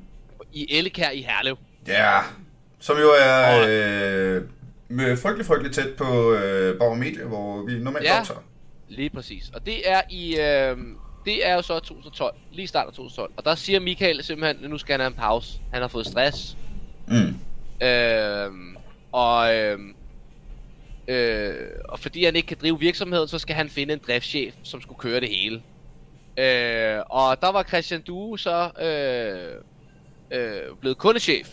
i Ellekær i Herlev. Ja, som jo er Og- øh, med frygtelig, frygtelig tæt på øh, Borg Media, hvor vi normalt Ja. optager. Lige præcis. Og det er i... Øh, det er jo så 2012. Lige start af 2012. Og der siger Michael simpelthen, at nu skal han have en pause. Han har fået stress. Mm. Øh, og... Øh, Øh, og fordi han ikke kan drive virksomheden, så skal han finde en driftschef, som skulle køre det hele. Øh, og der var Christian Due så øh, øh, blevet kundechef.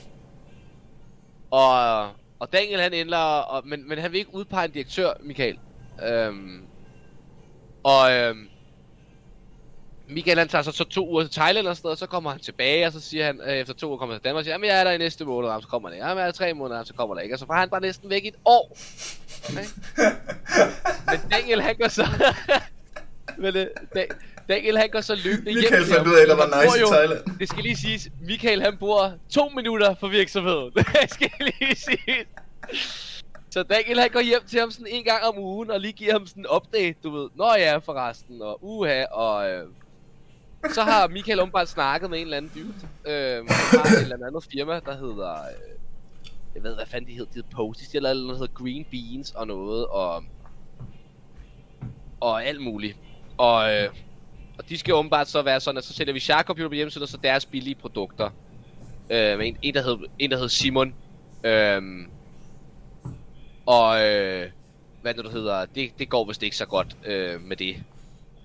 Og, og Daniel han ændrer, og, men, men han vil ikke udpege en direktør, Michael. Øhm, og øhm, Michael han tager så, så to uger til Thailand og sådan noget, og så kommer han tilbage, og så siger han, øh, efter to uger kommer han til Danmark, og siger, jamen jeg er der i næste måned, og så kommer han ikke. Jamen jeg er der tre måneder, og så kommer der ikke. Og så var han bare næsten væk i et år. Okay? men Daniel han går så... men, øh, da, Daniel han går så løbende hjem Michael fandt ud af, at der var nice bor i jo- Thailand. Det skal lige siges, Michael han bor to minutter fra virksomheden. Det skal lige siges. Så Daniel han går hjem til ham sådan en gang om ugen, og lige giver ham sådan en update, du ved. Nå ja, forresten, og uha, og... Øh, så har Michael åbenbart snakket med en eller anden dude. Øh, har et eller andet firma, der hedder... Øh, jeg ved, hvad fanden de hedder. De hedder Postis, eller noget, der hedder Green Beans og noget, og... Og alt muligt. Og, øh, og de skal åbenbart så være sådan, at så sælger vi Shark Computer på hjemmesiden, og så deres billige produkter. Øh, med en, en, der hed, en, der hed Simon. Øhm, og øh, hvad det nu hedder, det, det går vist ikke så godt øh, med det.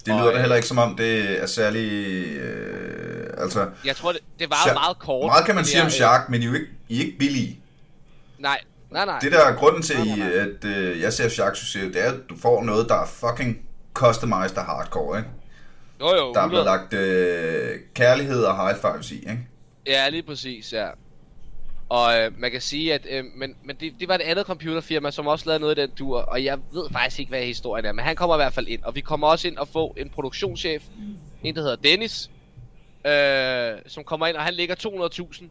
Det Og, lyder da øh, heller ikke som om, det er særlig... Øh, altså, Jeg tror, det, det var Shark- meget kort. meget kan man sige om der, Shark, men I er jo ikke, I er ikke billige. Øh, nej, nej, nej. Det der er grunden til, Nej, nej, nej. at øh, jeg ser Shark succes, det er, at du får noget, der er fucking customized og hardcore, ikke? Jo, jo, Der er 100. blevet lagt øh, kærlighed og high fives i, ikke? Ja, lige præcis, ja. Og øh, man kan sige, at øh, men, men det, det var et andet computerfirma, som også lavede noget i den dur, og jeg ved faktisk ikke, hvad historien er, men han kommer i hvert fald ind, og vi kommer også ind og få en produktionschef, en der hedder Dennis, øh, som kommer ind, og han ligger 200.000,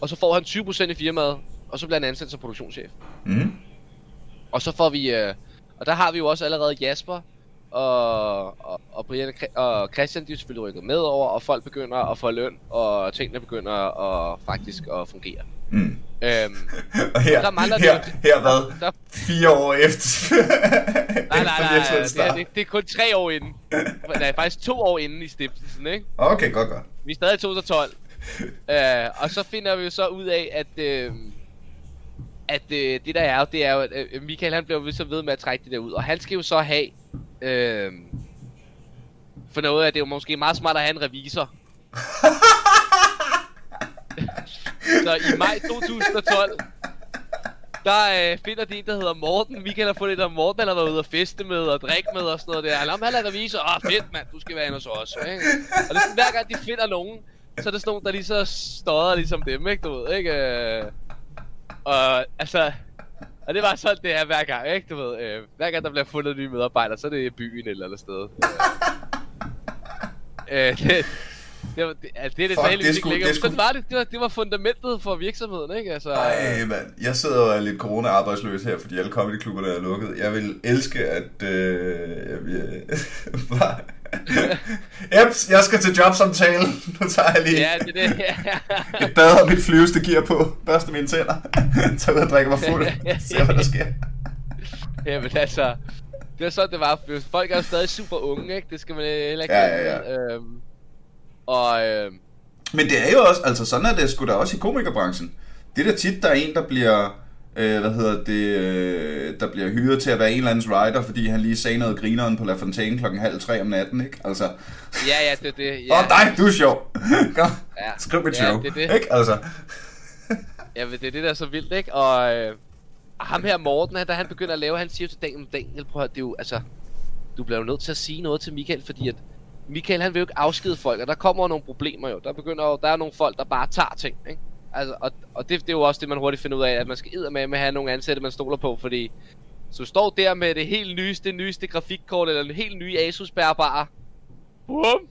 og så får han 20% i firmaet, og så bliver han ansat som produktionschef. Mm. Og så får vi, øh, og der har vi jo også allerede Jasper, og, og, og Brian og Chri- og Christian, de er selvfølgelig rykket med over, og folk begynder at få løn, og tingene begynder at faktisk at fungere. Mm. Øhm, Og her, Der mangler her, det her hvad? der, Fire år efter, nej, nej, nej, nej, det, er, det, det er kun tre år inden. Nej, faktisk to år inden i stiftelsen, ikke? Okay, godt, godt. Vi er stadig i 2012. øh, og så finder vi jo så ud af, at, øh, at øh, det der er det er jo, at øh, Michael han bliver jo så ved med at trække det der ud. Og han skal jo så have, øh, for noget af det er jo måske meget smart at have en revisor. så i maj 2012, der øh, finder de en, der hedder Morten. Michael har fundet en, der Morten, han har været ude at feste med og drikke med og sådan noget der. Han er revisor. Åh, fedt mand, du skal være en hos os. Ikke? Og det er sådan, hver gang de finder nogen, så er det sådan nogen, der lige så stodder ligesom dem, ikke? Du ved, ikke? Øh, og altså... Og det var sådan, det er hver gang, ikke? Du ved, øh, hver gang der bliver fundet nye medarbejdere, så er det i byen et eller andet sted. Øh, det, det, var, det, altså, det er det, Fuck, det skulle- det skulle- var det, det var, det var fundamentet for virksomheden, ikke? Altså, Ej, mand. Jeg sidder og er lidt corona-arbejdsløs her, fordi alle comedyklubberne er lukket. Jeg vil elske, at... Øh, jeg, jeg, Jeps, jeg skal til jobsamtale. Nu tager jeg lige ja, det er det. Ja. et bad og mit flyveste gear på. Børste mine tænder. Tag ud og drikker mig fuld. Se, hvad der sker. ja, men altså, det var sådan, det var. Folk er jo stadig super unge, ikke? Det skal man heller ikke Ja, ja, glemme. Øhm, og øhm, Men det er jo også, altså sådan er det sgu da også i komikerbranchen. Det er da tit, der er en, der bliver, øh, hvad hedder det, øh, der bliver hyret til at være en eller andens writer, fordi han lige sagde noget grineren på La Fontaine klokken halv tre om natten, ikke? Altså, ja, ja, det er det. åh Ja, oh, dig, du er sjov. Kom, Ja. skriv mit Ja, show, det det. ikke? Altså, ja, men det er det, der er så vildt, ikke? Og øh, ham her Morten, da han begynder at lave, han siger til Daniel, Daniel, prøv at det er jo, altså, du bliver jo nødt til at sige noget til Michael, fordi at Michael, han vil jo ikke afskede folk, og der kommer jo nogle problemer jo. Der begynder jo, der er nogle folk, der bare tager ting, ikke? Altså, og, og det, det er jo også det, man hurtigt finder ud af, at man skal med med at have nogle ansatte, man stoler på, fordi så står der med det helt nyeste, nyeste grafikkort, eller en helt nye Asus bærbare. Bum!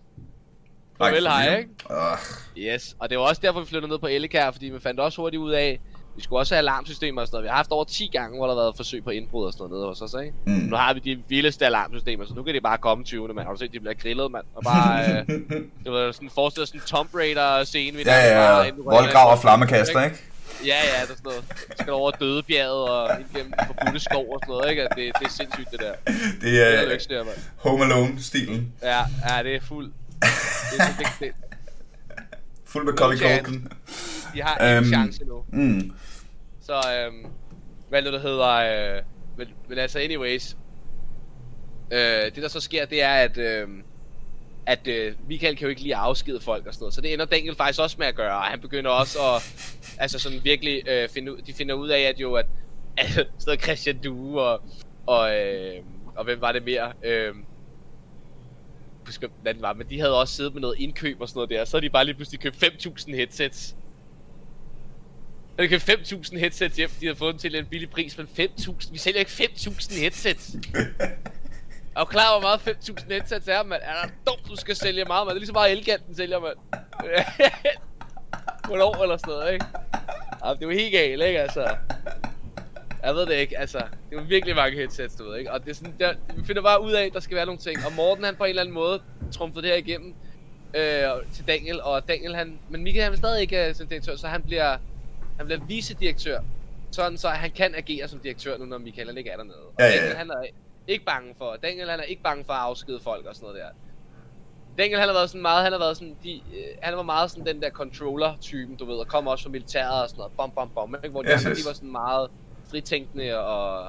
Farvel, hej, ikke? Uh, Yes, og det var også derfor, vi flyttede ned på Ellekær, fordi vi fandt også hurtigt ud af, vi skulle også have alarmsystemer og sådan noget. Vi har haft over 10 gange, hvor der har været forsøg på indbrud og sådan noget nede hos os, ikke? Mm. Nu har vi de vildeste alarmsystemer, så nu kan de bare komme 20. mand. Har du set, de bliver grillet, mand? Og bare, øh, det var sådan forestillet sådan en Tomb Raider scene, vi ja, ja, ja. Voldgrav og flammekaster, ikke? Ja, ja, der er sådan noget. Så skal over dødebjerget og ind gennem forbudte skov og sådan noget, ikke? Det, det er sindssygt, det der. Det Det er er lykkes der, mand. Home Alone-stilen. Ja, ja, det er fuld. Det, er- det, det, Fuld med Colin. Culkin. de har ingen Øhm, chance nu. Mm. Så, øhm, hvad nu det, der hedder, øh, men, men altså, anyways. Øh, det der så sker, det er, at... Øh, at øh, Michael kan jo ikke lige afskede folk og sådan noget. Så det ender Daniel faktisk også med at gøre, og han begynder også at, altså sådan virkelig, øh, finde ud, de finder ud af, at jo, at, at sådan noget Christian Due og, og, øh, og hvem var det mere, øh, husker, hvad den var, men de havde også siddet med noget indkøb og sådan noget der, så har de bare lige pludselig købt 5.000 headsets. De havde 5.000 headsets hjem, de havde fået dem til en billig pris, men 5.000, vi sælger ikke 5.000 headsets. Er du klar hvor meget 5.000 headsets er, mand? Er der dumt, du skal sælge meget, mand? Det er lige så meget Elganten sælger, mand. På et år eller sådan noget, ikke? Ja, det er jo helt galt, ikke, altså? Jeg ved det ikke, altså. Det er jo virkelig mange headsets, du ved, ikke? Og det er sådan, der, vi finder bare ud af, at der skal være nogle ting. Og Morten, han på en eller anden måde trumfede det her igennem øh, til Daniel. Og Daniel, han... Men Michael, han er stadig ikke uh, som direktør, så han bliver, han bliver vicedirektør. Sådan, så han kan agere som direktør nu, når Michael han ikke er dernede. Og Ja, ja, ja. Daniel, han er ikke bange for... Daniel, han er ikke bange for at afskede folk og sådan noget der. Daniel, han har været sådan meget, han har været sådan, de, øh, han var meget sådan den der controller-typen, du ved, og kom også fra militæret og sådan noget, bom, bom, bom, ikke? hvor de Yes, andre, de var sådan meget fritænkende og,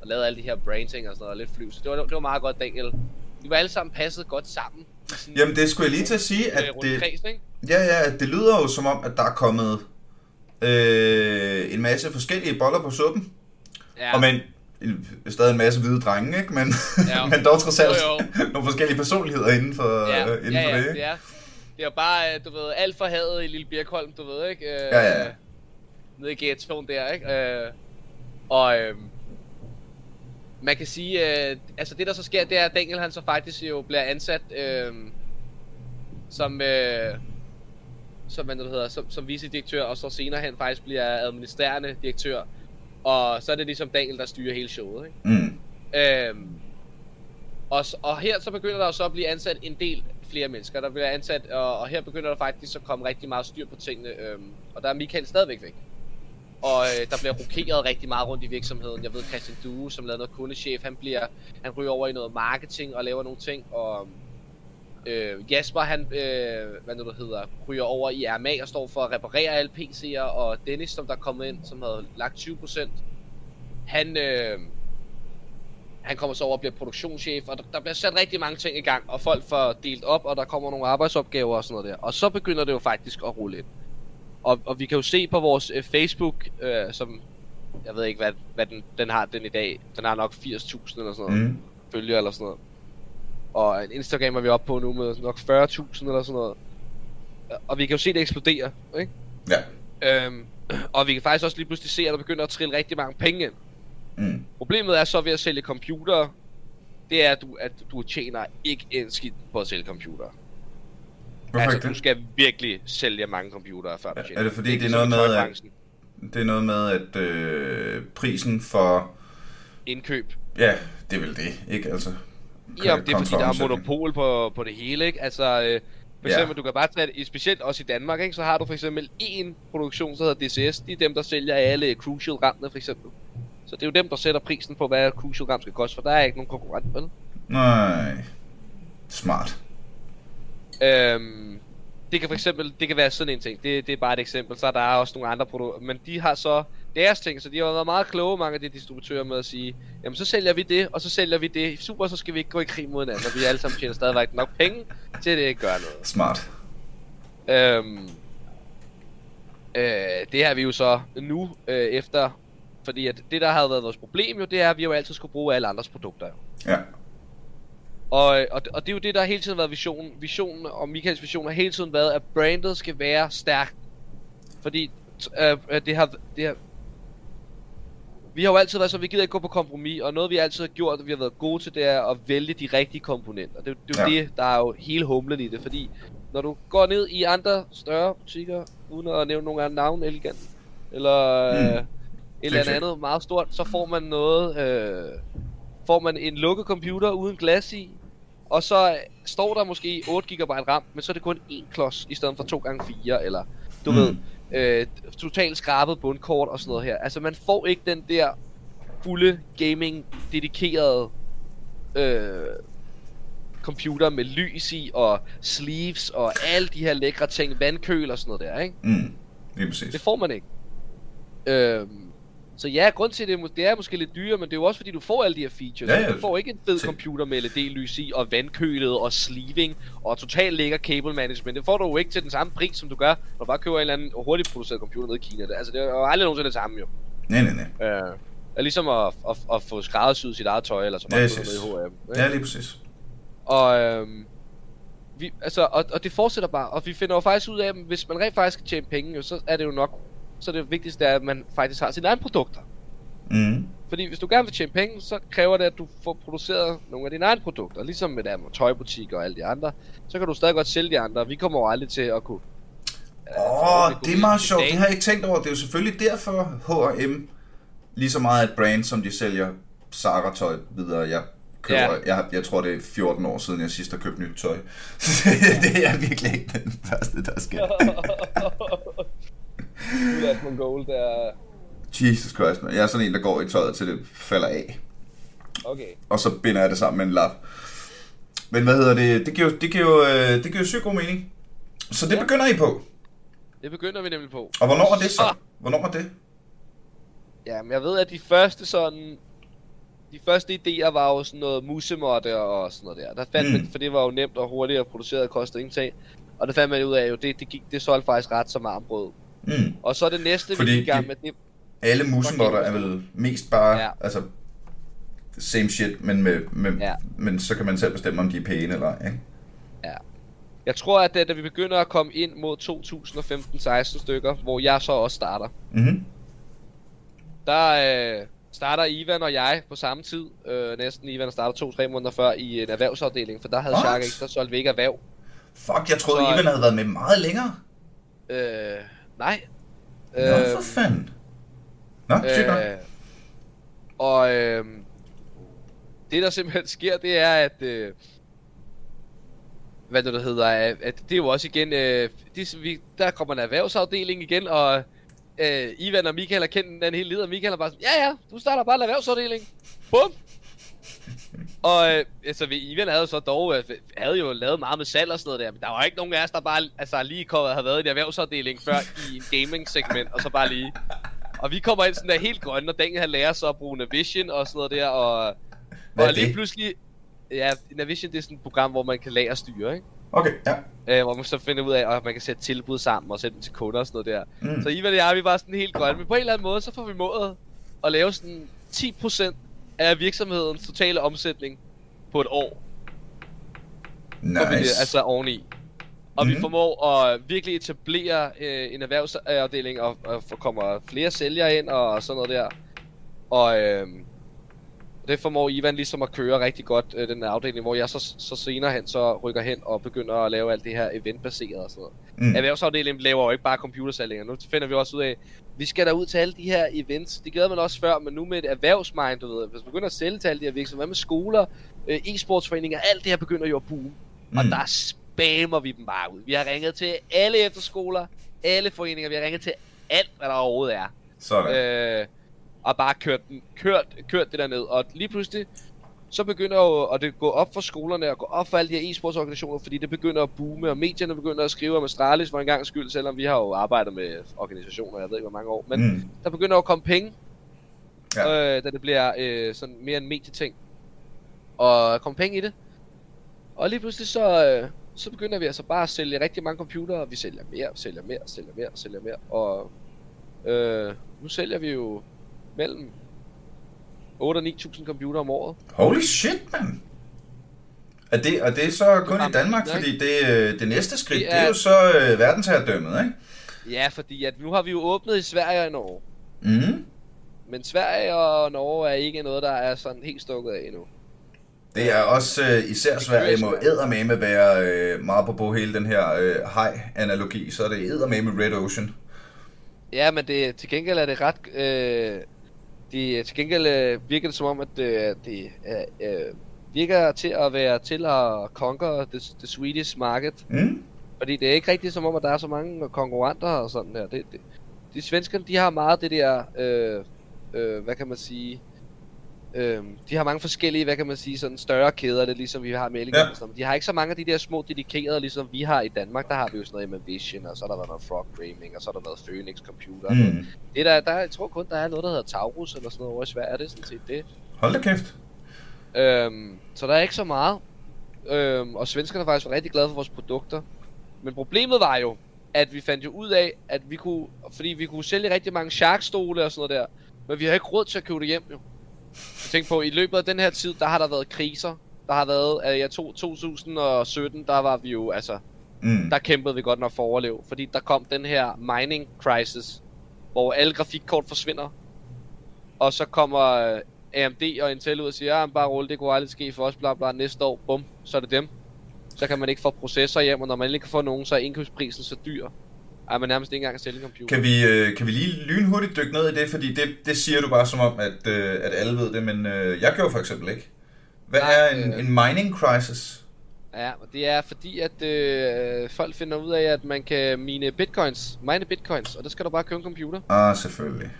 og lavede alle de her brain ting og sådan noget, og lidt fly, så det var, det var meget godt, Daniel. De var alle sammen passet godt sammen. sådan, Jamen, det skulle jeg lige til at sige, at det, kreds, ikke? ja, ja, det lyder jo som om, at der er kommet øh, en masse forskellige boller på suppen. Ja, Og men en- stadig en masse hvide drenge, ikke? Men, Ja. men dog trods alt Jo, nogle forskellige personligheder inden for, ja, øh, inden ja, for ja, det, ikke? er. Det er bare, øh, du ved, alt for hadet i Lille Birkholm, du ved, ikke? Øh, Ja, ja. Nede i ghettoen der, ikke? Øh, og øh, man kan sige, øh, altså det der så sker, det er, at Daniel han så faktisk jo bliver ansat øh, som, øh, som, hvad det hedder, som, som vicedirektør, og så senere hen faktisk bliver administrerende direktør. Og så er det ligesom Daniel, der styrer hele showet, ikke? Mm. Øhm, og, og her så begynder der så at blive ansat en del flere mennesker. Der bliver ansat, og, og her begynder der faktisk at komme rigtig meget styr på tingene. Øhm, og der er Michael stadigvæk væk. Og øh, der bliver rokeret rigtig meget rundt i virksomheden. Jeg ved, Christian Due, som lavede noget kundechef, han, bliver, han ryger over i noget marketing og laver nogle ting. Og øh, Jasper, han, øh, hvad nu det hedder, ryger over i RMA og står for at reparere alle PC'er. Og Dennis, som der er kommet ind, som havde lagt 20%, han, øh, han kommer så over og bliver produktionschef, og der, der bliver sat rigtig mange ting i gang, og folk får delt op, og der kommer nogle arbejdsopgaver og sådan noget der. Og så begynder det jo faktisk at rulle ind. Og, og vi kan jo se på vores øh, Facebook, øh, som, jeg ved ikke, hvad, hvad den, den har den i dag. Den har nok 80.000 eller sådan noget, mm. Følgere eller sådan noget. Og en Instagram er vi oppe på nu med nok 40.000 eller sådan noget. Og vi kan jo se det eksplodere, ikke? Ja. Øhm, og vi kan faktisk også lige pludselig se, at der begynder at trille rigtig mange penge ind. Mm. Problemet er så ved at sælge computere, det er, at du, at du tjener ikke en skidt på at sælge computere. Hvorfor altså, ikke du det? skal virkelig sælge mange computere, før du tjener. er det fordi, det er ikke noget ligesom i med, at-. Det er noget med, at øh, prisen for... Indkøb. Ja, det er vel det, ikke? Altså, Ja, det er fordi, der er monopol på, på det hele, ikke? Altså, øh, for eksempel, du kan bare tage det, specielt også i Danmark, ikke? Så har du for eksempel en produktion, der hedder DCS. De er dem, der sælger alle Crucial rammene, for eksempel. Så det er jo dem, der sætter prisen på, hvad Crucial ram skal koste, for der er ikke nogen konkurrent, vel? Nej. Smart. Øhm, det kan for eksempel, det kan være sådan en ting, det, det er bare et eksempel, så er der også nogle andre produkter, men de har så deres ting, så de har været meget kloge, mange af de distributører med at sige, jamen så sælger vi det, og så sælger vi det, super, så skal vi ikke gå i krig mod hinanden, og vi alle sammen tjener stadigvæk nok penge til at det ikke gør noget. Smart. Øhm, øh, det har vi jo så nu øh, efter, fordi at det der har været vores problem jo, det er, at vi jo altid skulle bruge alle andres produkter jo. Ja. Og, og, og det er jo det, der har hele tiden været visionen. Visionen og Michaels vision har hele tiden været, at brandet skal være stærkt. Fordi øh, øh, det har, det har... Vi har jo altid været så, vi gider ikke gå på kompromis, og noget vi altid har gjort, og vi har været gode til, det er at vælge de rigtige komponenter. Det, det er jo Ja. det, der er jo hele humlen i det, fordi når du går ned i andre større butikker, uden at nævne nogle andre navn, elegant, eller Mm. øh, et eller andet meget stort, så får man noget, øh, får man en lukket computer uden glas i, og så står der måske 8 GB RAM, men så er det kun én klods i stedet for 2 gange 4 eller du mm. ved, øh, totalt skrabet bundkort og sådan noget her. Altså man får ikke den der fulde gaming dedikerede øh, computer med lys i og sleeves og alle de her lækre ting, vandkøl og sådan noget der, ikke? Mm. Lige præcis. Det får man ikke. Øhm, Så ja, grund til det, det er måske lidt dyrere, men det er jo også fordi, du får alle de her features. Ja, ja. Du får ikke en fed computer med LED-lys i, og vandkølet, og sleeving, og totalt lækker cable management. Det får du jo ikke til den samme pris, som du gør, når du bare køber en eller anden hurtigt produceret computer nede i Kina. Altså, det er jo aldrig nogensinde det samme, jo. Nej, nej, nej. Øh, er ligesom at, at, at få skræddersyet sit eget tøj, eller så Ja, købe synes. noget i H&M. Ja, lige præcis. Og, øhm, vi, altså, og, og det fortsætter bare, og vi finder jo faktisk ud af, at hvis man rent faktisk skal tjene penge, så er det jo nok, så det vigtigste er, at man faktisk har sine egne produkter. Mm. Fordi hvis du gerne vil tjene penge, så kræver det, at du får produceret nogle af dine egne produkter. Ligesom med der tøjbutikker og alle de andre. Så kan du stadig godt sælge de andre. Vi kommer jo aldrig til at kunne... Åh, øh, det er meget sjovt. Det har jeg ikke tænkt over. Det er jo selvfølgelig derfor H&M lige så meget et brand, som de sælger Zara-tøj videre. Jeg, køber, Ja. jeg, jeg tror, det er 14 år siden, jeg sidst har købt nyt tøj. det er virkelig ikke den første, der sker. Ulas Mongol, der... Jesus Christ, man. Jeg er sådan en, der går i tøjet, til det falder af. Okay. Og så binder jeg det sammen med en lap. Men hvad hedder det? Det giver, det giver jo øh, det giver jo sygt god mening. Så det Ja. begynder I på. Det begynder vi nemlig på. Og hvornår er det så? Hvornår er det? Ja, men jeg ved, at de første sådan... De første idéer var jo sådan noget musemotte og sådan noget der. Der fandt Mm. man, for det var jo nemt og hurtigt at producere og kostede ingenting. Og der fandt man ud af, jo, det, det, gik, det solgte faktisk ret som armbrød. Mm. Og så det næste, Fordi vi gik i gang med, det, Alle musemotter er vel mest bare, ja. Ja. altså, same shit, men, med, med, ja. Ja. men så kan man selv bestemme, om de er pæne eller ej, ikke? Jeg tror, at da, da vi begynder at komme ind mod 2015-16 stykker, hvor jeg så også starter, Mm-hmm. der øh, starter Ivan og jeg på samme tid. Øh, næsten Ivan starter to-tre måneder før i en erhvervsafdeling, for der havde? Shark ikke, der solgte vi ikke erhverv. Fuck, jeg troede, Så- Ivan havde været med meget længere. Øh, nej. Nå, for fanden. Nå, sygt nok. øh, og øh, det der simpelthen sker, det er, at... Øh, hvad det der hedder, at, at det er jo også igen, øh, det, vi, der kommer en erhvervsafdeling igen, og øh, Ivan og Michael har kendt den hele livet, og Michael er bare sådan, ja ja, du starter bare en erhvervsafdeling. Bum! Og øh, altså, vi- Ivan havde så dog, øh, havde jo lavet meget med salg og sådan noget der, men der var ikke nogen af os, der bare altså, lige kommet, havde været i en erhvervsafdeling før i en gaming-segment, og så bare lige... Og vi kommer ind sådan der helt grønne, og Daniel han lærer så at bruge Navision og sådan noget der, og, Hvad og lige pludselig... Ja, Navision det er sådan et program, hvor man kan lager styre, ikke? Okay, ja. Øh, hvor man så finder ud af, at man kan sætte tilbud sammen og sætte dem til kunder og sådan noget der. Mm. Så Ivan og jeg, vi var sådan helt grønne, men på en eller anden måde, så får vi målet at lave sådan 10% af virksomhedens totale omsætning på et år. Får vi Nice. altså oveni. Og Mhm. vi formår at virkelig etablere øh, en erhvervsafdeling, og, og kommer flere sælgere ind og sådan noget der. Og øh, det formår Ivan ligesom at køre rigtig godt, øh, den afdeling, hvor jeg så, så senere hen så rykker hen og begynder at lave alt det her eventbaseret og sådan noget. Mm. Erhvervsafdelingen laver jo ikke bare computersalg Nu finder vi også ud af, vi skal da ud til alle de her events. Det gjorde man også før, men nu med et erhvervsmind, du ved. Hvis man begynder at sælge til alle de her virksomheder, hvad med skoler, øh, e-sportsforeninger, alt det her begynder jo at boome. Mm. Og der spammer vi dem bare ud. Vi har ringet til alle efterskoler, alle foreninger, vi har ringet til alt, hvad der overhovedet er. Sådan. Øh, og bare kørt, den, kørt, kørt det der ned. Og lige pludselig, så begynder jo at det gå op for skolerne og gå op for alle de her e-sportsorganisationer, fordi det begynder at boome, og medierne begynder at skrive om Astralis for en gang skyld, selvom vi har jo arbejdet med organisationer, jeg ved ikke hvor mange år, men mm. Der begynder jo at komme penge, Ja. øh, da det bliver øh, sådan mere en medieting, og komme penge i det. Og lige pludselig så, øh, så begynder vi altså bare at sælge rigtig mange computere, vi sælger mere, sælger mere, sælger mere, sælger mere, og øh, nu sælger vi jo mellem 8 og 9.000 computere om året. Holy shit, man. Er det, er det så kun i Jamen, Danmark? nej. Fordi det, øh, det næste skridt, Det det er, er- jo så øh, verdensherredømmet, ikke? Ja, fordi at nu har vi jo åbnet i Sverige og i Norge. Mm. Men Sverige og Norge er ikke noget, der er sådan helt stukket af endnu. Det er også øh, især Sverige må eddermame være øh, meget på på hele den her øh, hej-analogi, så er det eddermame Red Ocean. Ja, men det, til gengæld er det ret... Øh, det, til gengæld øh, virker det som om, at øh, det øh, øh, virker til at være til at conquer the, the Swedish market. Mm. Fordi det er ikke rigtigt som om, at der er så mange konkurrenter og sådan der. Det, det, de svenskerne, de har meget det der... Øh, øh, hvad kan man sige... Øhm, de har mange forskellige, hvad kan man sige, sådan større kæder, det ligesom vi har med Elegant Ja. sådan noget. De har ikke så mange af de der små dedikerede, ligesom vi har i Danmark. Der har vi jo sådan noget med Vision, og så har der noget Frog Gaming, og så har der været Phoenix Computer. Mm. Det der, der, jeg tror kun, der er noget, der hedder Taurus eller sådan noget over i Sverige. Er det sådan set det? Hold da kæft. Øhm, så der er ikke så meget. Øhm, og svenskerne er faktisk rigtig glade for vores produkter. Men problemet var jo, at vi fandt jo ud af, at vi kunne, fordi vi kunne sælge rigtig mange sharkstole og sådan noget der, men vi har ikke råd til at købe det hjem jo. Tænkte på, i løbet af den her tid, der har der været kriser. Der har været, jeg tog 2017, der var vi jo, altså, Mm. der kæmpede vi godt nok for at overleve. Fordi der kom den her mining crisis, hvor alle grafikkort forsvinder. Og så kommer øh, AMD og Intel ud og siger, ja, bare rulle, det kunne aldrig ske for os, bla bla, næste år, bum, så er det dem. Så kan man ikke få processor hjem, og når man ikke kan få nogen, så er indkøbsprisen så dyr, at man nærmest ikke engang kan sælge en computer. Kan vi, øh, kan vi lige lynhurtigt dykke ned i det, fordi det, det siger du bare som om, at, øh, at alle ved det, men øh, jeg gjorde for eksempel ikke. Hvad Nej, er en, øh. en mining crisis? Ja, og det er fordi, at øh, folk finder ud af, at man kan mine bitcoins, mine bitcoins, og der skal du bare købe en computer. Ah, selvfølgelig.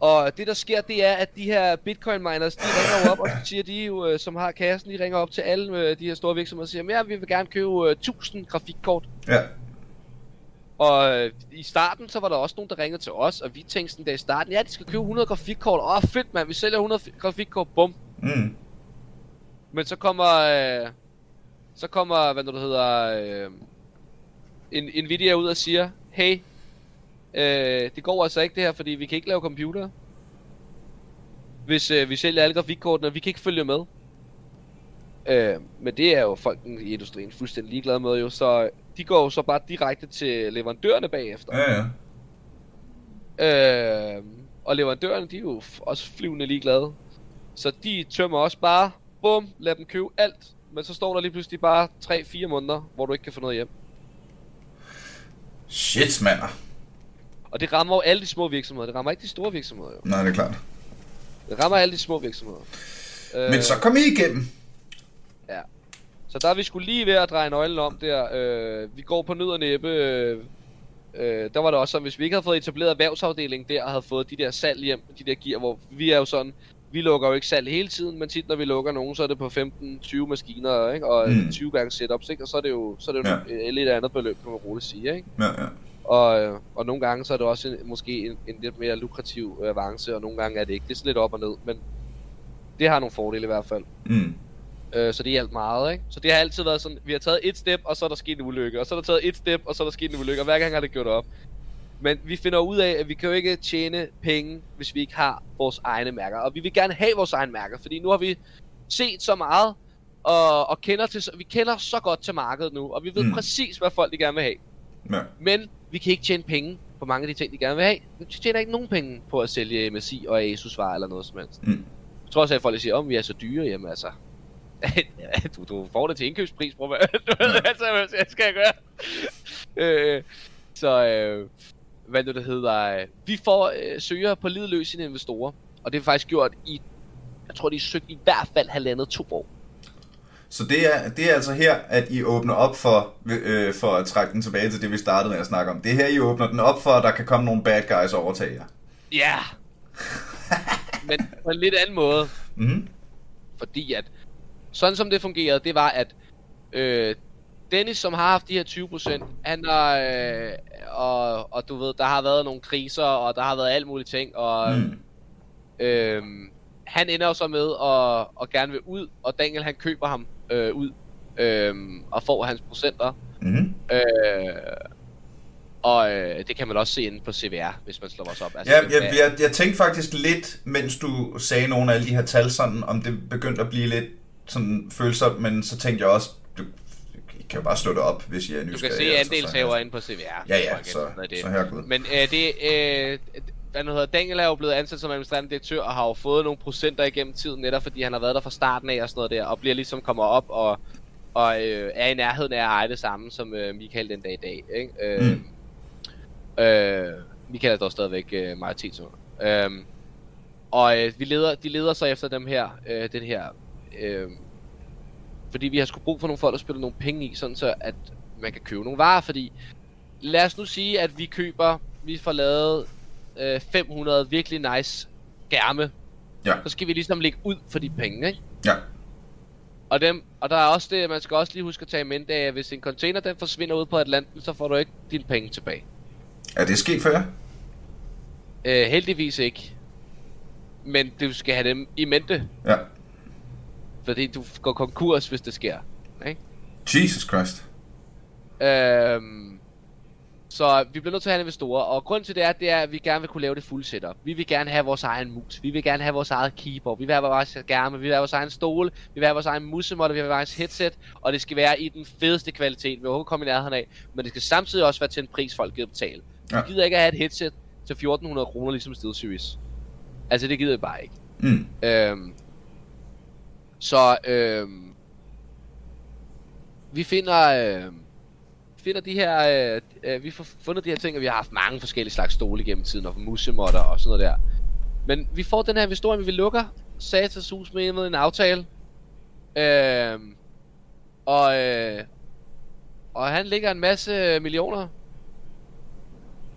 Og det der sker, det er, at de her bitcoin miners, de ringer op, og så siger de jo, som har kassen, de ringer op til alle de her store virksomheder og siger, ja, vi vil gerne købe øh, 1000 grafikkort. Ja. Og øh, i starten, så var der også nogen, der ringede til os, og vi tænkte sådan der i starten, ja, de skal købe 100 grafikkort. Åh, fedt mand, vi sælger 100 fi- grafikkort, bum. Mm. Men så kommer, øh, så kommer, hvad nu det hedder, øh, en, video ud og siger, hey, øh, det går altså ikke det her, fordi vi kan ikke lave computer. Hvis øh, vi sælger alle grafikkortene, vi kan ikke følge med. Øh, men det er jo folk i industrien fuldstændig ligeglade med jo, så de går jo så bare direkte til leverandørerne bagefter. Ja, ja. Øh, og leverandørerne, de er jo også flyvende ligeglade. Så de tømmer også bare, bum, lad dem købe alt. Men så står der lige pludselig bare 3-4 måneder, hvor du ikke kan få noget hjem. Shit, mander. Og det rammer jo alle de små virksomheder. Det rammer ikke de store virksomheder jo. Nej, det er klart. Det rammer alle de små virksomheder. Øh, Men så kom I igennem. Så der er vi skulle lige ved at dreje nøglen om der. Øh, vi går på nød og næppe. Øh, øh, der var det også sådan, hvis vi ikke havde fået etableret erhvervsafdelingen der, og havde fået de der salg hjem, de der gear, hvor vi er jo sådan, vi lukker jo ikke salg hele tiden, men tit når vi lukker nogen, så er det på 15-20 maskiner, ikke? og Mm. mm. 20 gange setups, ikke? og så er det jo, så er det jo Ja. et lidt andet beløb, kan man roligt sige. Ikke? Ja, ja. Og, øh, og nogle gange så er det også en, måske en, en lidt mere lukrativ øh, avance, og nogle gange er det ikke. Det er sådan lidt op og ned, men det har nogle fordele i hvert fald. Mm. Øh, så det hjalp meget, ikke? Så det har altid været sådan, vi har taget et step, og så er der sket en ulykke, og så er der taget et step, og så er der sket en ulykke, og hver gang har det gjort op. Men vi finder ud af, at vi kan jo ikke tjene penge, hvis vi ikke har vores egne mærker. Og vi vil gerne have vores egne mærker, fordi nu har vi set så meget, og, og kender til, vi kender så godt til markedet nu, og vi ved Mm. præcis, hvad folk de gerne vil have. Ja. Men vi kan ikke tjene penge på mange af de ting, de gerne vil have. Vi tjener ikke nogen penge på at sælge MSI og Asus varer eller noget som helst. Mm. Jeg tror også, at folk siger, om vi er så dyre, jamen altså... du, du får det til indkøbspris, bror. Du ved, altså, hvad skal jeg gøre? øh, så, øh, hvad nu det hedder... øh, Vi får øh, søger på lidløse investorer, og det er faktisk gjort i... Jeg tror, de har søgt i hvert fald halvandet to år. Så det er, det er altså her, at I åbner op for, øh, for at trække den tilbage til det, vi startede med at snakke om. Det er her, I åbner den op for, at der kan komme nogle bad guys og overtage jer. Ja! Men på en lidt anden måde. Mm. Fordi at, sådan som det fungerede, det var at, øh, Dennis, som har haft de her 20%, han har, øh, og, og du ved, der har været nogle kriser, og der har været alt muligt ting, og Mm. øh, han ender jo så med at, at gerne vil ud, og Daniel han køber ham øh, ud, øh, og får hans procenter. Mm. Øh, og øh, det kan man også se inde på CVR, hvis man slår os op. Ja, det- jeg, jeg, jeg tænkte faktisk lidt, mens du sagde nogle af alle de her tal, sådan, om det begyndte at blive lidt sådan følsomt, men så tænkte jeg også, du kan jo bare slå det op, hvis I er Du nysgerrige. kan se altså, andelshaver inde på CVR. Ja, ja, jeg, så, noget det. så herregud. Men øh, det, øh, hvad nu hedder, Daniel er jo blevet ansat som administrerende direktør, og har jo fået nogle procenter igennem tiden, netop fordi han har været der fra starten af og sådan noget der, og bliver ligesom kommer op og, og øh, er i nærheden af at eje det samme som øh, Michael den dag i dag. Ikke? Øh, Mm. øh, Michael er dog stadigvæk øh, majoritetsunder. Øh, og øh, vi leder, de leder så efter dem her, øh, den her, øh, fordi vi har sgu brug for nogle folk, der spiller nogle penge i, sådan så at man kan købe nogle varer, fordi lad os nu sige, at vi køber, vi får lavet øh, 500 virkelig nice skærme Ja. så skal vi ligesom lægge ud for de penge, ikke? Ja. Og, dem, og der er også det, man skal også lige huske at tage i mente at hvis en container den forsvinder ud på Atlanten, så får du ikke dine penge tilbage. Er det sket før? Øh, heldigvis ikke. Men du skal have dem i mente, Ja. Fordi du går konkurs, hvis det sker. Ikke? Jesus Christ. Øhm, så vi bliver nødt til at have investorer, og grund til det er, det er, at vi gerne vil kunne lave det fuld setup. Vi vil gerne have vores egen mus, vi vil gerne have vores eget keyboard, vi vil have vores skærme, vi vil have vores egen stole, vi vil have vores egen musemåtte, vi vil have vores headset, og det skal være i den fedeste kvalitet, vi overhovedet komme i nærheden af, men det skal samtidig også være til en pris, folk gider betale. Ja. Vi gider ikke at have et headset til 1400 kroner, ligesom SteelSeries. Altså, det gider vi bare ikke. Mm. Øhm, så øhm, vi finder øh, finder de her øh, øh, vi får fundet de her ting og vi har haft mange forskellige slags stole gennem tiden og musemotter og sådan noget der. Men vi får den her historie, vi lukker Satans hus med med en aftale. Øhm, og øh, og han lægger en masse millioner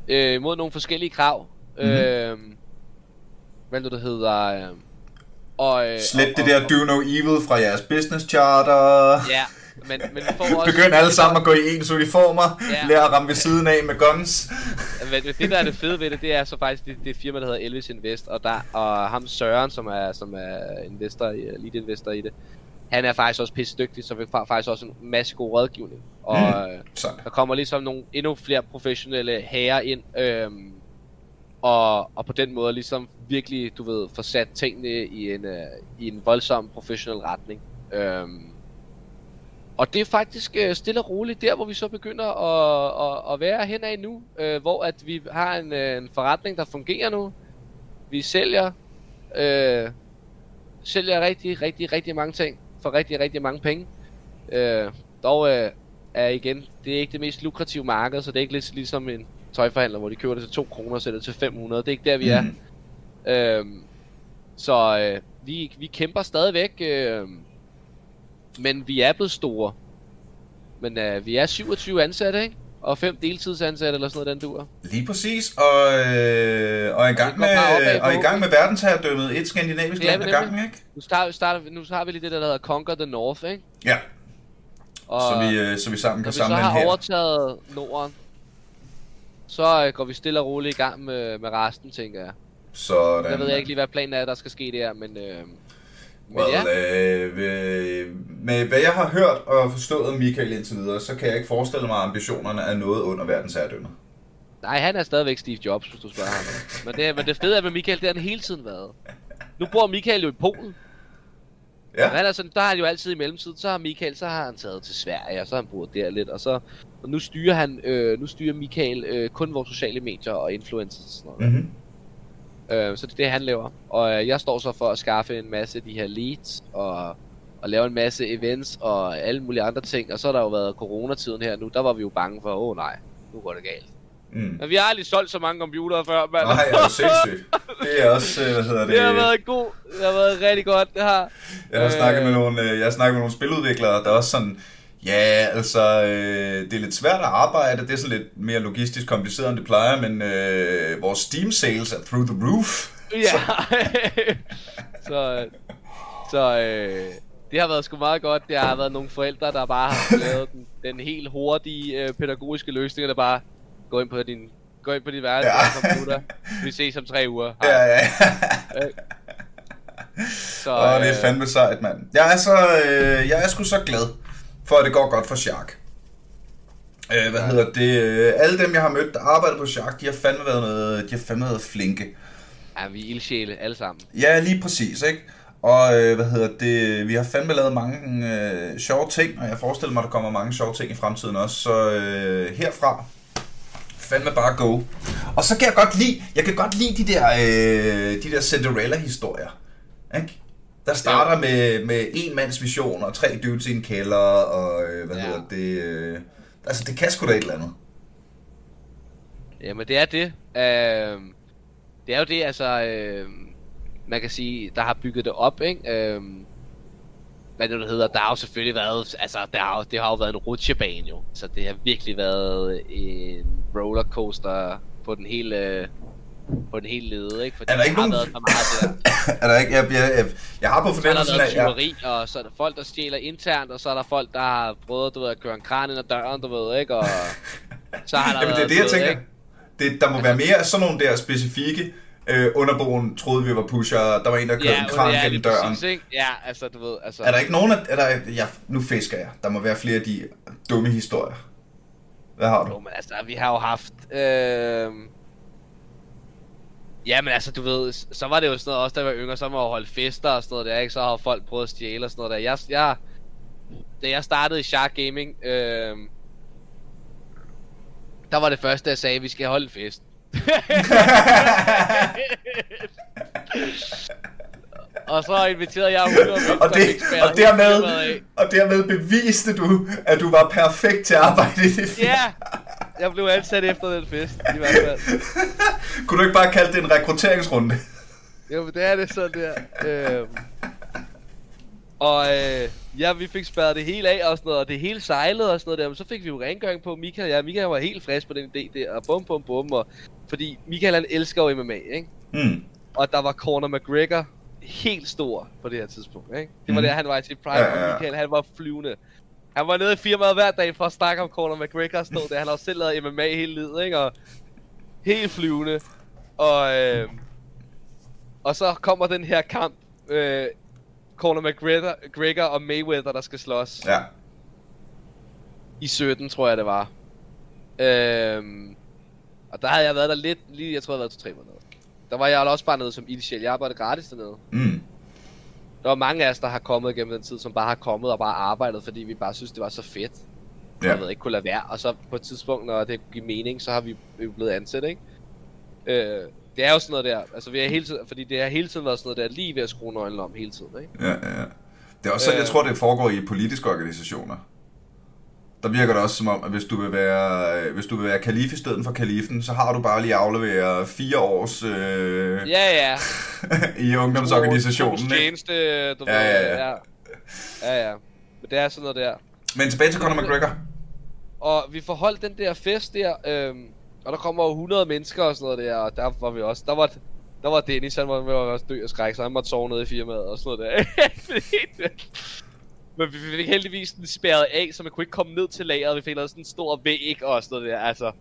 øh, mod nogle forskellige krav. Mhm. Mm-hmm. Øhm, hvad er det, der hedder? Øh, og, øh, Slet og, det der do no evil fra jeres business charter. Ja, men, men vi får også... Begynd alle sammen at gå i ens uniformer. Ja. Lær at ramme ved siden af med guns. Men, men det der er det fede ved det, det er så faktisk det, det firma, der hedder Elvis Invest, og, der, og ham Søren, som er, som er investor, i, lead investor i det, han er faktisk også pisse dygtig, så vi får faktisk også en masse god rådgivning. Og mm. Sådan. der kommer ligesom nogle endnu flere professionelle herrer ind, øhm, og, og på den måde ligesom virkelig, du ved, få sat tingene i en, øh, i en voldsom professionel retning. Øhm, og det er faktisk øh, stille og roligt der, hvor vi så begynder at, at, at være henad nu, øh, hvor at vi har en, øh, en forretning, der fungerer nu. Vi sælger, øh, sælger rigtig, rigtig, rigtig mange ting for rigtig, rigtig mange penge. Øh, dog øh, er igen, det er ikke det mest lukrative marked, så det er ikke lidt ligesom en tøjforhandler, hvor de køber det til 2 kroner og sælger det til 500. Det er ikke der, vi er. Mhm. Øhm, så øh, vi, vi kæmper stadigvæk, øh, men vi er blevet store. Men øh, vi er 27 ansatte, ikke? Og 5 deltidsansatte eller sådan noget, den duer. Lige præcis, og, øh, og, i Og gang med, på og i gang med verdensherredømmet, et skandinavisk er land vi ad gangen, ikke? Nu starter, starter, vi- nu har vi lige det der, der hedder Conquer the North, ikke? Ja, Og så vi, øh, så vi sammen kan vi så samle en har her. overtaget Norden, så øh, går vi stille og roligt i gang med, med resten, tænker jeg. Sådan. Jeg ved ikke lige, hvad planen er, der skal ske der, men... Øh, men Well, ja, øh, ved- med hvad jeg har hørt og forstået Michael indtil videre, så kan jeg ikke forestille mig, at ambitionerne er noget under verdensherredømmet. nej, han er stadigvæk Steve Jobs, hvis du spørger ham. Men det, men det fede er med Michael, det har han hele tiden været. Nu bor Michael jo i Polen. Ja, Ja. Han er sådan, der har han jo altid i mellemtiden, så har Michael, så har han taget til Sverige, og så har han boet der lidt, og så og nu styrer han, øh, nu styrer Michael øh, kun vores sociale medier og influencers og sådan noget. mm-hmm. Øh, så det er det, han laver. Og øh, jeg står så for at skaffe en masse af de her leads, og, og lave en masse events, og alle mulige andre ting. Og så har der jo været coronatiden her nu, der var vi jo bange for, åh oh, nej, nu går det galt. Mm. Men vi har aldrig solgt så mange computere før, mand. Nej, er du sindssygt. Det er også, øh, hvad hedder det? det har været god, det har været rigtig godt, det har. Jeg har snakket med Øh. nogle, øh, jeg har snakket med nogle spiludviklere, der er også sådan, ja, altså, øh, det er lidt svært at arbejde, det er sådan lidt mere logistisk kompliceret, end det plejer, men øh, vores Steam sales er through the roof. Ja. så, så øh, det har været sgu meget godt. Det har været nogle forældre, der bare har lavet den, den helt hurtige øh, pædagogiske løsning, der bare gå ind på din gå ind på din værelse Ja. ja. computer. Vi ses om tre uger. Hej. Ja, ja. Så, Og det er øh, fandme sejt, mand. Jeg er, så, øh, jeg er sgu så glad for, at det går godt for Shark. Øh, hvad Ja. hedder det? øh, Alle dem, jeg har mødt, der arbejder på Shark, de har fandme været, noget, de har fandme været flinke. Ja, vi er ildsjæle alle sammen. Ja, lige præcis, ikke? Og øh, hvad hedder det? Vi har fandme lavet mange øh, sjove ting, og jeg forestiller mig, at der kommer mange sjove ting i fremtiden også. Så øh, herfra, fandme bare go. Og så kan jeg godt lide, jeg kan godt lide de der, øh, de der Cinderella-historier. Ikke? Der starter Ja. med, med en mands vision og tre dudes i en kælder, og øh, hvad Ja. hedder det? Øh, altså, det kan sgu da et eller andet. Jamen det er det. Øh, det er jo det, altså, øh, man kan sige, der har bygget det op, ikke? Øh, hvad det nu hedder, der har jo selvfølgelig været, altså, der har, det har jo været en rutsjebane jo. Så det har virkelig været en rollercoaster på den hele, på den hele lede, ikke? Fordi Er der ikke har nogen- været for meget der. er der ikke, jeg, jeg, jeg, jeg har på Så er der fornemmelsen noget tyveri, og så er der folk, der stjæler internt, og så er der folk, der har prøvet, du ved, at køre en kran ind ad døren, du ved, ikke? Og så har der Jamen, det er det, jeg tænker. ikke? Det, der må være mere af sådan nogle der specifikke øh, underboen troede, vi var pusher. Der var en, der kørte Ja, en kran er gennem døren. præcis, ikke? Ja, altså, du ved, altså... Er der ikke nogen af... Er der, ja, nu fisker jeg. Der må være flere af de dumme historier. Hvad har Jo, du? men altså, vi har jo haft... Øh... Ja, men altså, du ved, så var det jo sådan noget, også da jeg var yngre, så var jeg holdt fester og sådan noget der, ikke? Så har folk prøvet at stjæle og sådan noget der. Jeg, jeg, da jeg startede i Shark Gaming, øh... der var det første, jeg sagde, at vi skal holde en fest. og så inviterede jeg 100 mennesker, og, det, og, dermed, og dermed beviste du, at du var perfekt til at arbejde i det. Ja, jeg blev ansat efter den fest, i hvert fald. Kunne du ikke bare kalde det en rekrutteringsrunde? Jo, men det er det sådan der. Øhm. Og øh, ja, vi fik spærret det hele af og sådan noget, og det hele sejlede og sådan noget der, men så fik vi jo rengøring på Michael. Ja, Michael var helt frisk på den idé der, og bum bum bum, og fordi Michael han elsker jo MMA, ikke? Mm. Og der var Conor McGregor helt stor på det her tidspunkt, ikke? Det var Mhm. der, han var i sit prime, Ja, ja, ja. og Michael han var flyvende. Han var nede i firmaet hver dag for at snakke om Conor McGregor stå der. Han har selv lavet MMA hele livet, ikke? Og helt flyvende. Og, øh, og så kommer den her kamp. Øh, Conor McGregor Gregor og Mayweather, der skal slås. Ja. I 17, tror jeg det var. Øhm, og der havde jeg været der lidt, lige, jeg tror jeg havde været to tre måneder. Der var jeg også bare nede som ildsjæl. Jeg arbejdede gratis dernede. Mm. Der var mange af os, der har kommet gennem den tid, som bare har kommet og bare arbejdet, fordi vi bare synes, det var så fedt. Ja. Jeg ved ikke, kunne lade være. Og så på et tidspunkt, når det kunne give mening, så har vi blevet ansat, ikke? Øh, det er jo sådan noget der, altså vi har hele tiden, fordi det har hele tiden været sådan noget der, lige ved at skrue nøglen om hele tiden, ikke? Ja, ja, ja. Det er også sådan, jeg Øh. tror, det foregår i politiske organisationer. Der virker det også som om, at hvis du vil være, øh, hvis du vil være kalif i stedet for kalifen, så har du bare lige afleveret fire års øh, Ja, ja. i ungdomsorganisationen. Ikke? tjeneste, du Ja, ved, ja, ja. ja. Ja. Men det er sådan noget der. Men tilbage til Conor McGregor. Og vi får holdt den der fest der, øhm, og der kommer jo 100 mennesker og sådan noget der, og der var vi også, der var, der var Dennis, han var, var også dø af skræk, så han måtte sove nede i firmaet og sådan noget der. Men vi fik heldigvis den spærret af, så man kunne ikke komme ned til lageret, vi fik lavet sådan en stor væg og sådan noget der, altså.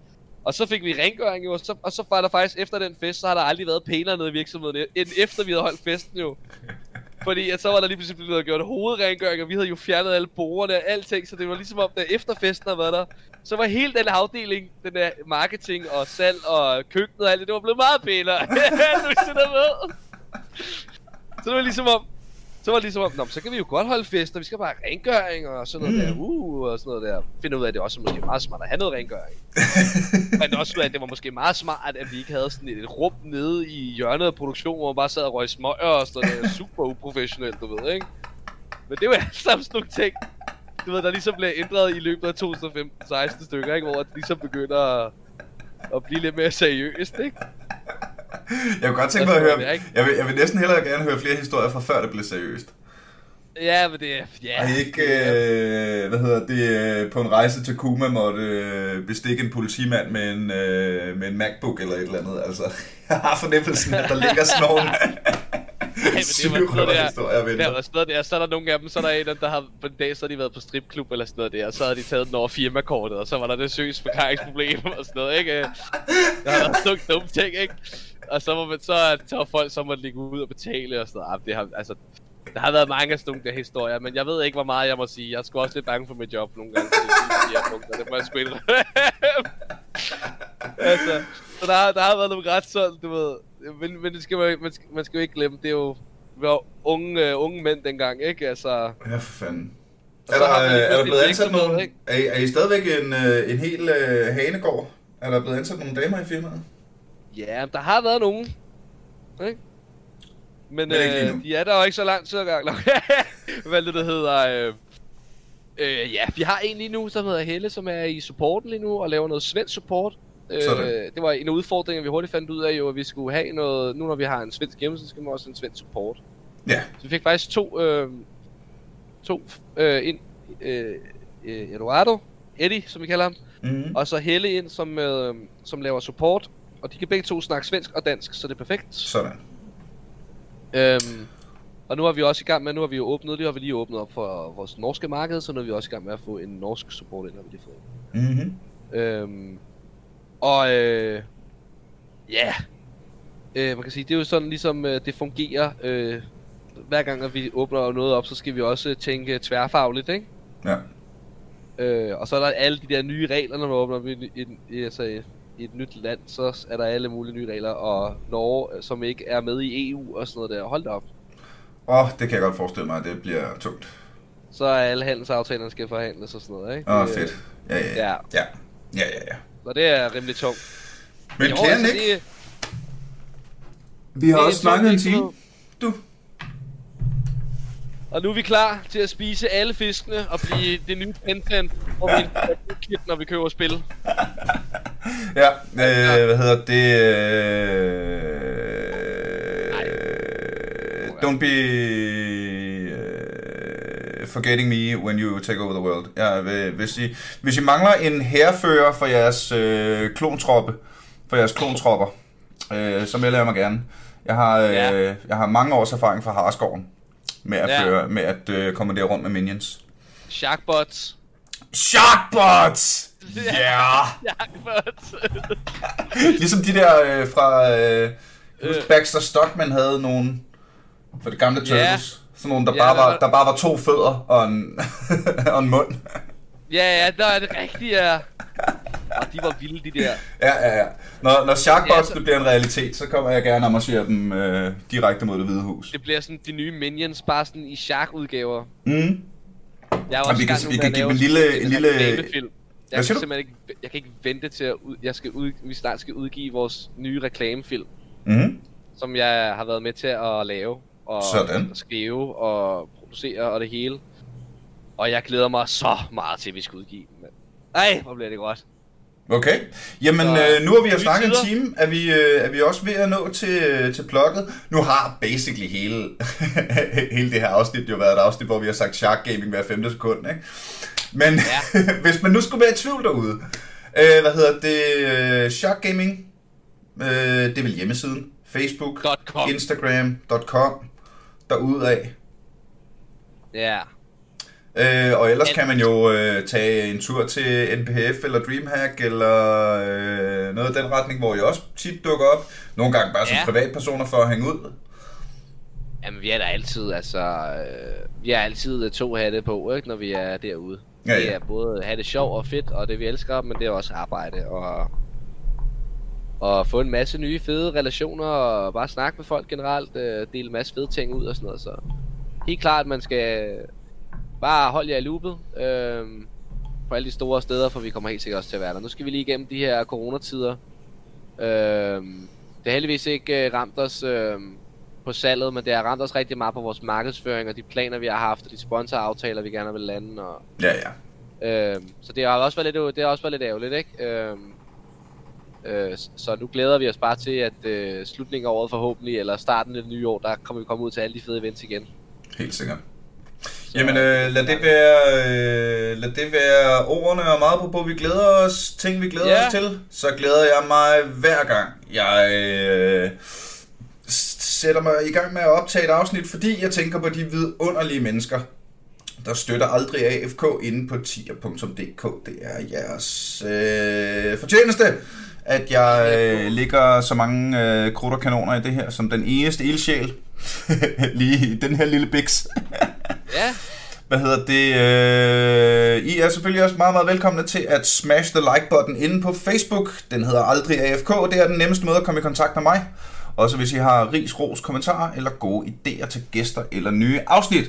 Og så fik vi rengøring jo, og så, og så var der faktisk efter den fest, så har der aldrig været pænere nede i virksomheden, end efter vi havde holdt festen jo. Fordi at så var der lige pludselig blevet gjort hovedrengøring, og vi havde jo fjernet alle bordene og alting, så det var ligesom om, da efter festen havde været der, så var hele den afdeling, den der marketing og salg og køkkenet og alt det, det var blevet meget pænere. nu sidder med. Så det var ligesom om, så var det ligesom om, Nå, så kan vi jo godt holde fester, vi skal bare have rengøring og sådan noget Mm. der, uh, og sådan noget der. Finde ud af, at det også er måske meget smart at have noget rengøring. Men også ud af, at det var måske meget smart, at vi ikke havde sådan et rum nede i hjørnet af produktionen, hvor man bare sad og røg smøger og sådan noget. Super uprofessionelt, du ved, ikke? Men det jo alle sammen sådan nogle ting, du ved, der ligesom bliver ændret i løbet af 2015-16 stykker, ikke? Hvor det ligesom begynder at, at blive lidt mere seriøst, ikke? Jeg kunne godt tænke mig at høre, ikke- jeg vil, jeg vil næsten hellere gerne høre flere historier fra før det blev seriøst. Ja, men det er... Ja, Har I ikke, øh, hvad hedder det, øh, på en rejse til Kuma måtte øh, bestikke en politimand med en, øh, med en MacBook eller et eller andet? Altså, jeg har fornemmelsen, at der ligger sådan nogle men det var sådan noget der- var sådan noget der, så er der nogle af dem, så er der en der har på en dag, så har de været på stripklub eller sådan noget der, og så havde de taget den over firmakortet, og så var der det seriøst forklaringsproblem og sådan noget, ikke? Der har været sådan nogle dumme ting, ikke? Og så må man så, har folk så måtte ligge ud og betale og sådan noget. Ah, Det har, altså, der har været mange af sådan nogle der historier, men jeg ved ikke, hvor meget jeg må sige. Jeg er sgu også lidt bange for mit job nogle gange, fordi de her punkter, det må jeg sgu indrømme. altså, så der, har- der har været nogle ret sådan, du ved. Men, men det skal man, man, skal, man skal jo ikke glemme, det er jo, vi var unge, uh, unge mænd dengang, ikke? Altså, Ja, for fanden. Er der, lige er der blevet en ansat nogen, er, I- er I stadigvæk en, øh, en hel øh, hanegård? Er der blevet ansat nogle damer i firmaet? Ja, der har været nogen. Ikke? Men, Men ikke øh, de er der jo ikke så lang tid gang. Hvad det, der hedder? Øh, øh, ja, vi har en lige nu, som hedder Helle, som er i supporten lige nu, og laver noget svensk support. Øh, Sådan. det var en af udfordringerne, vi hurtigt fandt ud af, jo, at vi skulle have noget, nu når vi har en svensk hjemme, så skal vi også have en svensk support. Ja. Så vi fik faktisk to, øh, to øh, ind, øh, øh, Eduardo, Eddie, som vi kalder ham, Mm-hmm. og så Helle ind, som, øh, som laver support og de kan begge to snakke svensk og dansk, så det er perfekt. Sådan. Øhm, og nu er vi også i gang med, nu har vi jo åbnet, det har vi lige åbnet op for vores norske marked, så nu er vi også i gang med at få en norsk support ind, har vi lige fået. Mm-hmm. Øhm, og øh, ja, øh, man kan sige, det er jo sådan ligesom øh, det fungerer. Øh, hver gang at vi åbner noget op, så skal vi også tænke tværfagligt, ikke? Ja. Øh, og så er der alle de der nye regler, når man åbner i, i, i, altså, i et nyt land, så er der alle mulige nye regler, og Norge, øh, som ikke er med i EU og sådan noget der, hold da op. Åh, oh, det kan jeg godt forestille mig, at det bliver tungt. Så er alle handelsaftalerne skal forhandles og sådan noget, ikke? Åh, oh, fedt. Ja, ja, ja. Ja. Ja, ja, ja. Så det er rimelig tungt. Men Jo, altså, Nick, det- vi har det også snakket en time. ikke? Du. Og nu er vi klar til at spise alle fiskene og blive det nye content, hvor vi kit, når vi køber spil. Ja, øh, hvad hedder det? Øh, don't be øh, forgetting me when you take over the world. Ja, hvis, I, hvis I mangler en herfører for jeres øh, klontroppe, for jeres klontropper, øh, så melder jeg mig gerne. Jeg har, øh, Ja. jeg har mange års erfaring fra Harskoven med at, Ja. føre, med at øh, kommandere rundt med minions. Sharkbots. Sharkbots! Ja! Yeah! Sharkbots. Ligesom de der øh, fra... Øh, Øh. Baxter Stockman havde nogle... For det gamle. Turtles. Sådan nogle, der, Ja, bare der var- der bare var to fødder og en, og en mund. ja, ja, der er det rigtigt, ja. Og de var vilde, de der. Ja, ja, ja. Når, når Sharkbots Ja, bliver en realitet, så kommer jeg gerne og marchere dem øh, direkte mod det hvide hus. Det bliver sådan de nye Minions, bare sådan i Shark-udgaver. Mm. Jeg er også vi kan- vi kan give en lille- en lille-. Jeg kan simpelthen ikke, jeg kan ikke vente til at ud, jeg skal ud, vi snart skal udgive vores nye reklamefilm, Mm. som jeg har været med til at lave og Sådan. skrive og producere og det hele. Og jeg glæder mig så meget til, at vi skal udgive den. Ej, hvor bliver det godt. Okay. Jamen, Så, øh, nu har vi nye snakket en time. Er vi, øh, er vi også ved at nå til, øh, til plugget? Nu har basically hele, hele det her afsnit jo været et afsnit, hvor vi har sagt Shark Gaming hver femte sekund, ikke? Men Ja. hvis man nu skulle være i tvivl derude, øh, hvad hedder det? Øh, Shark Gaming, øh, det er vel hjemmesiden. Facebook, Dot com. Instagram.com, derudaf. Ja. Øh, og ellers kan man jo øh, tage en tur til NPF eller Dreamhack eller øh, noget i den retning, hvor jeg også tit dukker op. Nogle gange bare som Ja. privatpersoner for at hænge ud. Jamen, vi er der altid, altså... Øh, vi er altid to hatte på, ikke, når vi er derude. Ja, Det ja. er både at have det sjovt og fedt, og det vi elsker, men det er også arbejde, og... Og få en masse nye fede relationer, og bare snakke med folk generelt, øh, dele en masse fede ting ud og sådan noget, så... Helt klart, man skal bare holde jer i loopet, øh, på alle de store steder, for vi kommer helt sikkert også til at være der. Nu skal vi lige igennem de her coronatider. Øh, det har heldigvis ikke øh, ramt os øh, på salget, men det har ramt os rigtig meget på vores markedsføring og de planer, vi har haft, og de sponsoraftaler, vi gerne vil lande. Og, Ja, ja. øh, så det har også været lidt, det har også været lidt ærgerligt, ikke? Øh, øh, s- så nu glæder vi os bare til, at øh, slutningen af året forhåbentlig, eller starten af det nye år, der kommer vi komme ud til alle de fede events igen. Helt sikkert. Jamen, øh, lad, det være, øh, lad det være ordene og meget på, vi glæder os, ting vi glæder Ja. os til. Så glæder jeg mig hver gang, jeg øh, sætter mig i gang med at optage et afsnit, fordi jeg tænker på de vidunderlige mennesker, der støtter aldrig AFK inde på tier.dk. Det er jeres øh, fortjeneste, at jeg øh, ligger så mange øh, krudt og kanoner i det her, som den eneste ildsjæl. Lige i den her lille biks. Ja, Hvad hedder det? Øh, I er selvfølgelig også meget, meget velkomne til at smash the like-button inde på Facebook. Den hedder aldrig AFK. Det er den nemmeste måde at komme i kontakt med mig. Også hvis I har ris, ros, kommentarer eller gode idéer til gæster eller nye afsnit.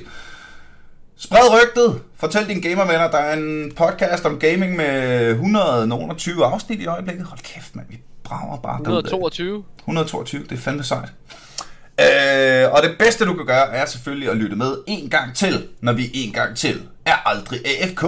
Spred rygtet. Fortæl dine gamervenner, der er en podcast om gaming med 120 afsnit i øjeblikket. Hold kæft, mand. Vi brager bare derudad. 122. 122, det er fandme sejt. Øh, og det bedste du kan gøre er selvfølgelig at lytte med en gang til, når vi en gang til er aldrig AFK.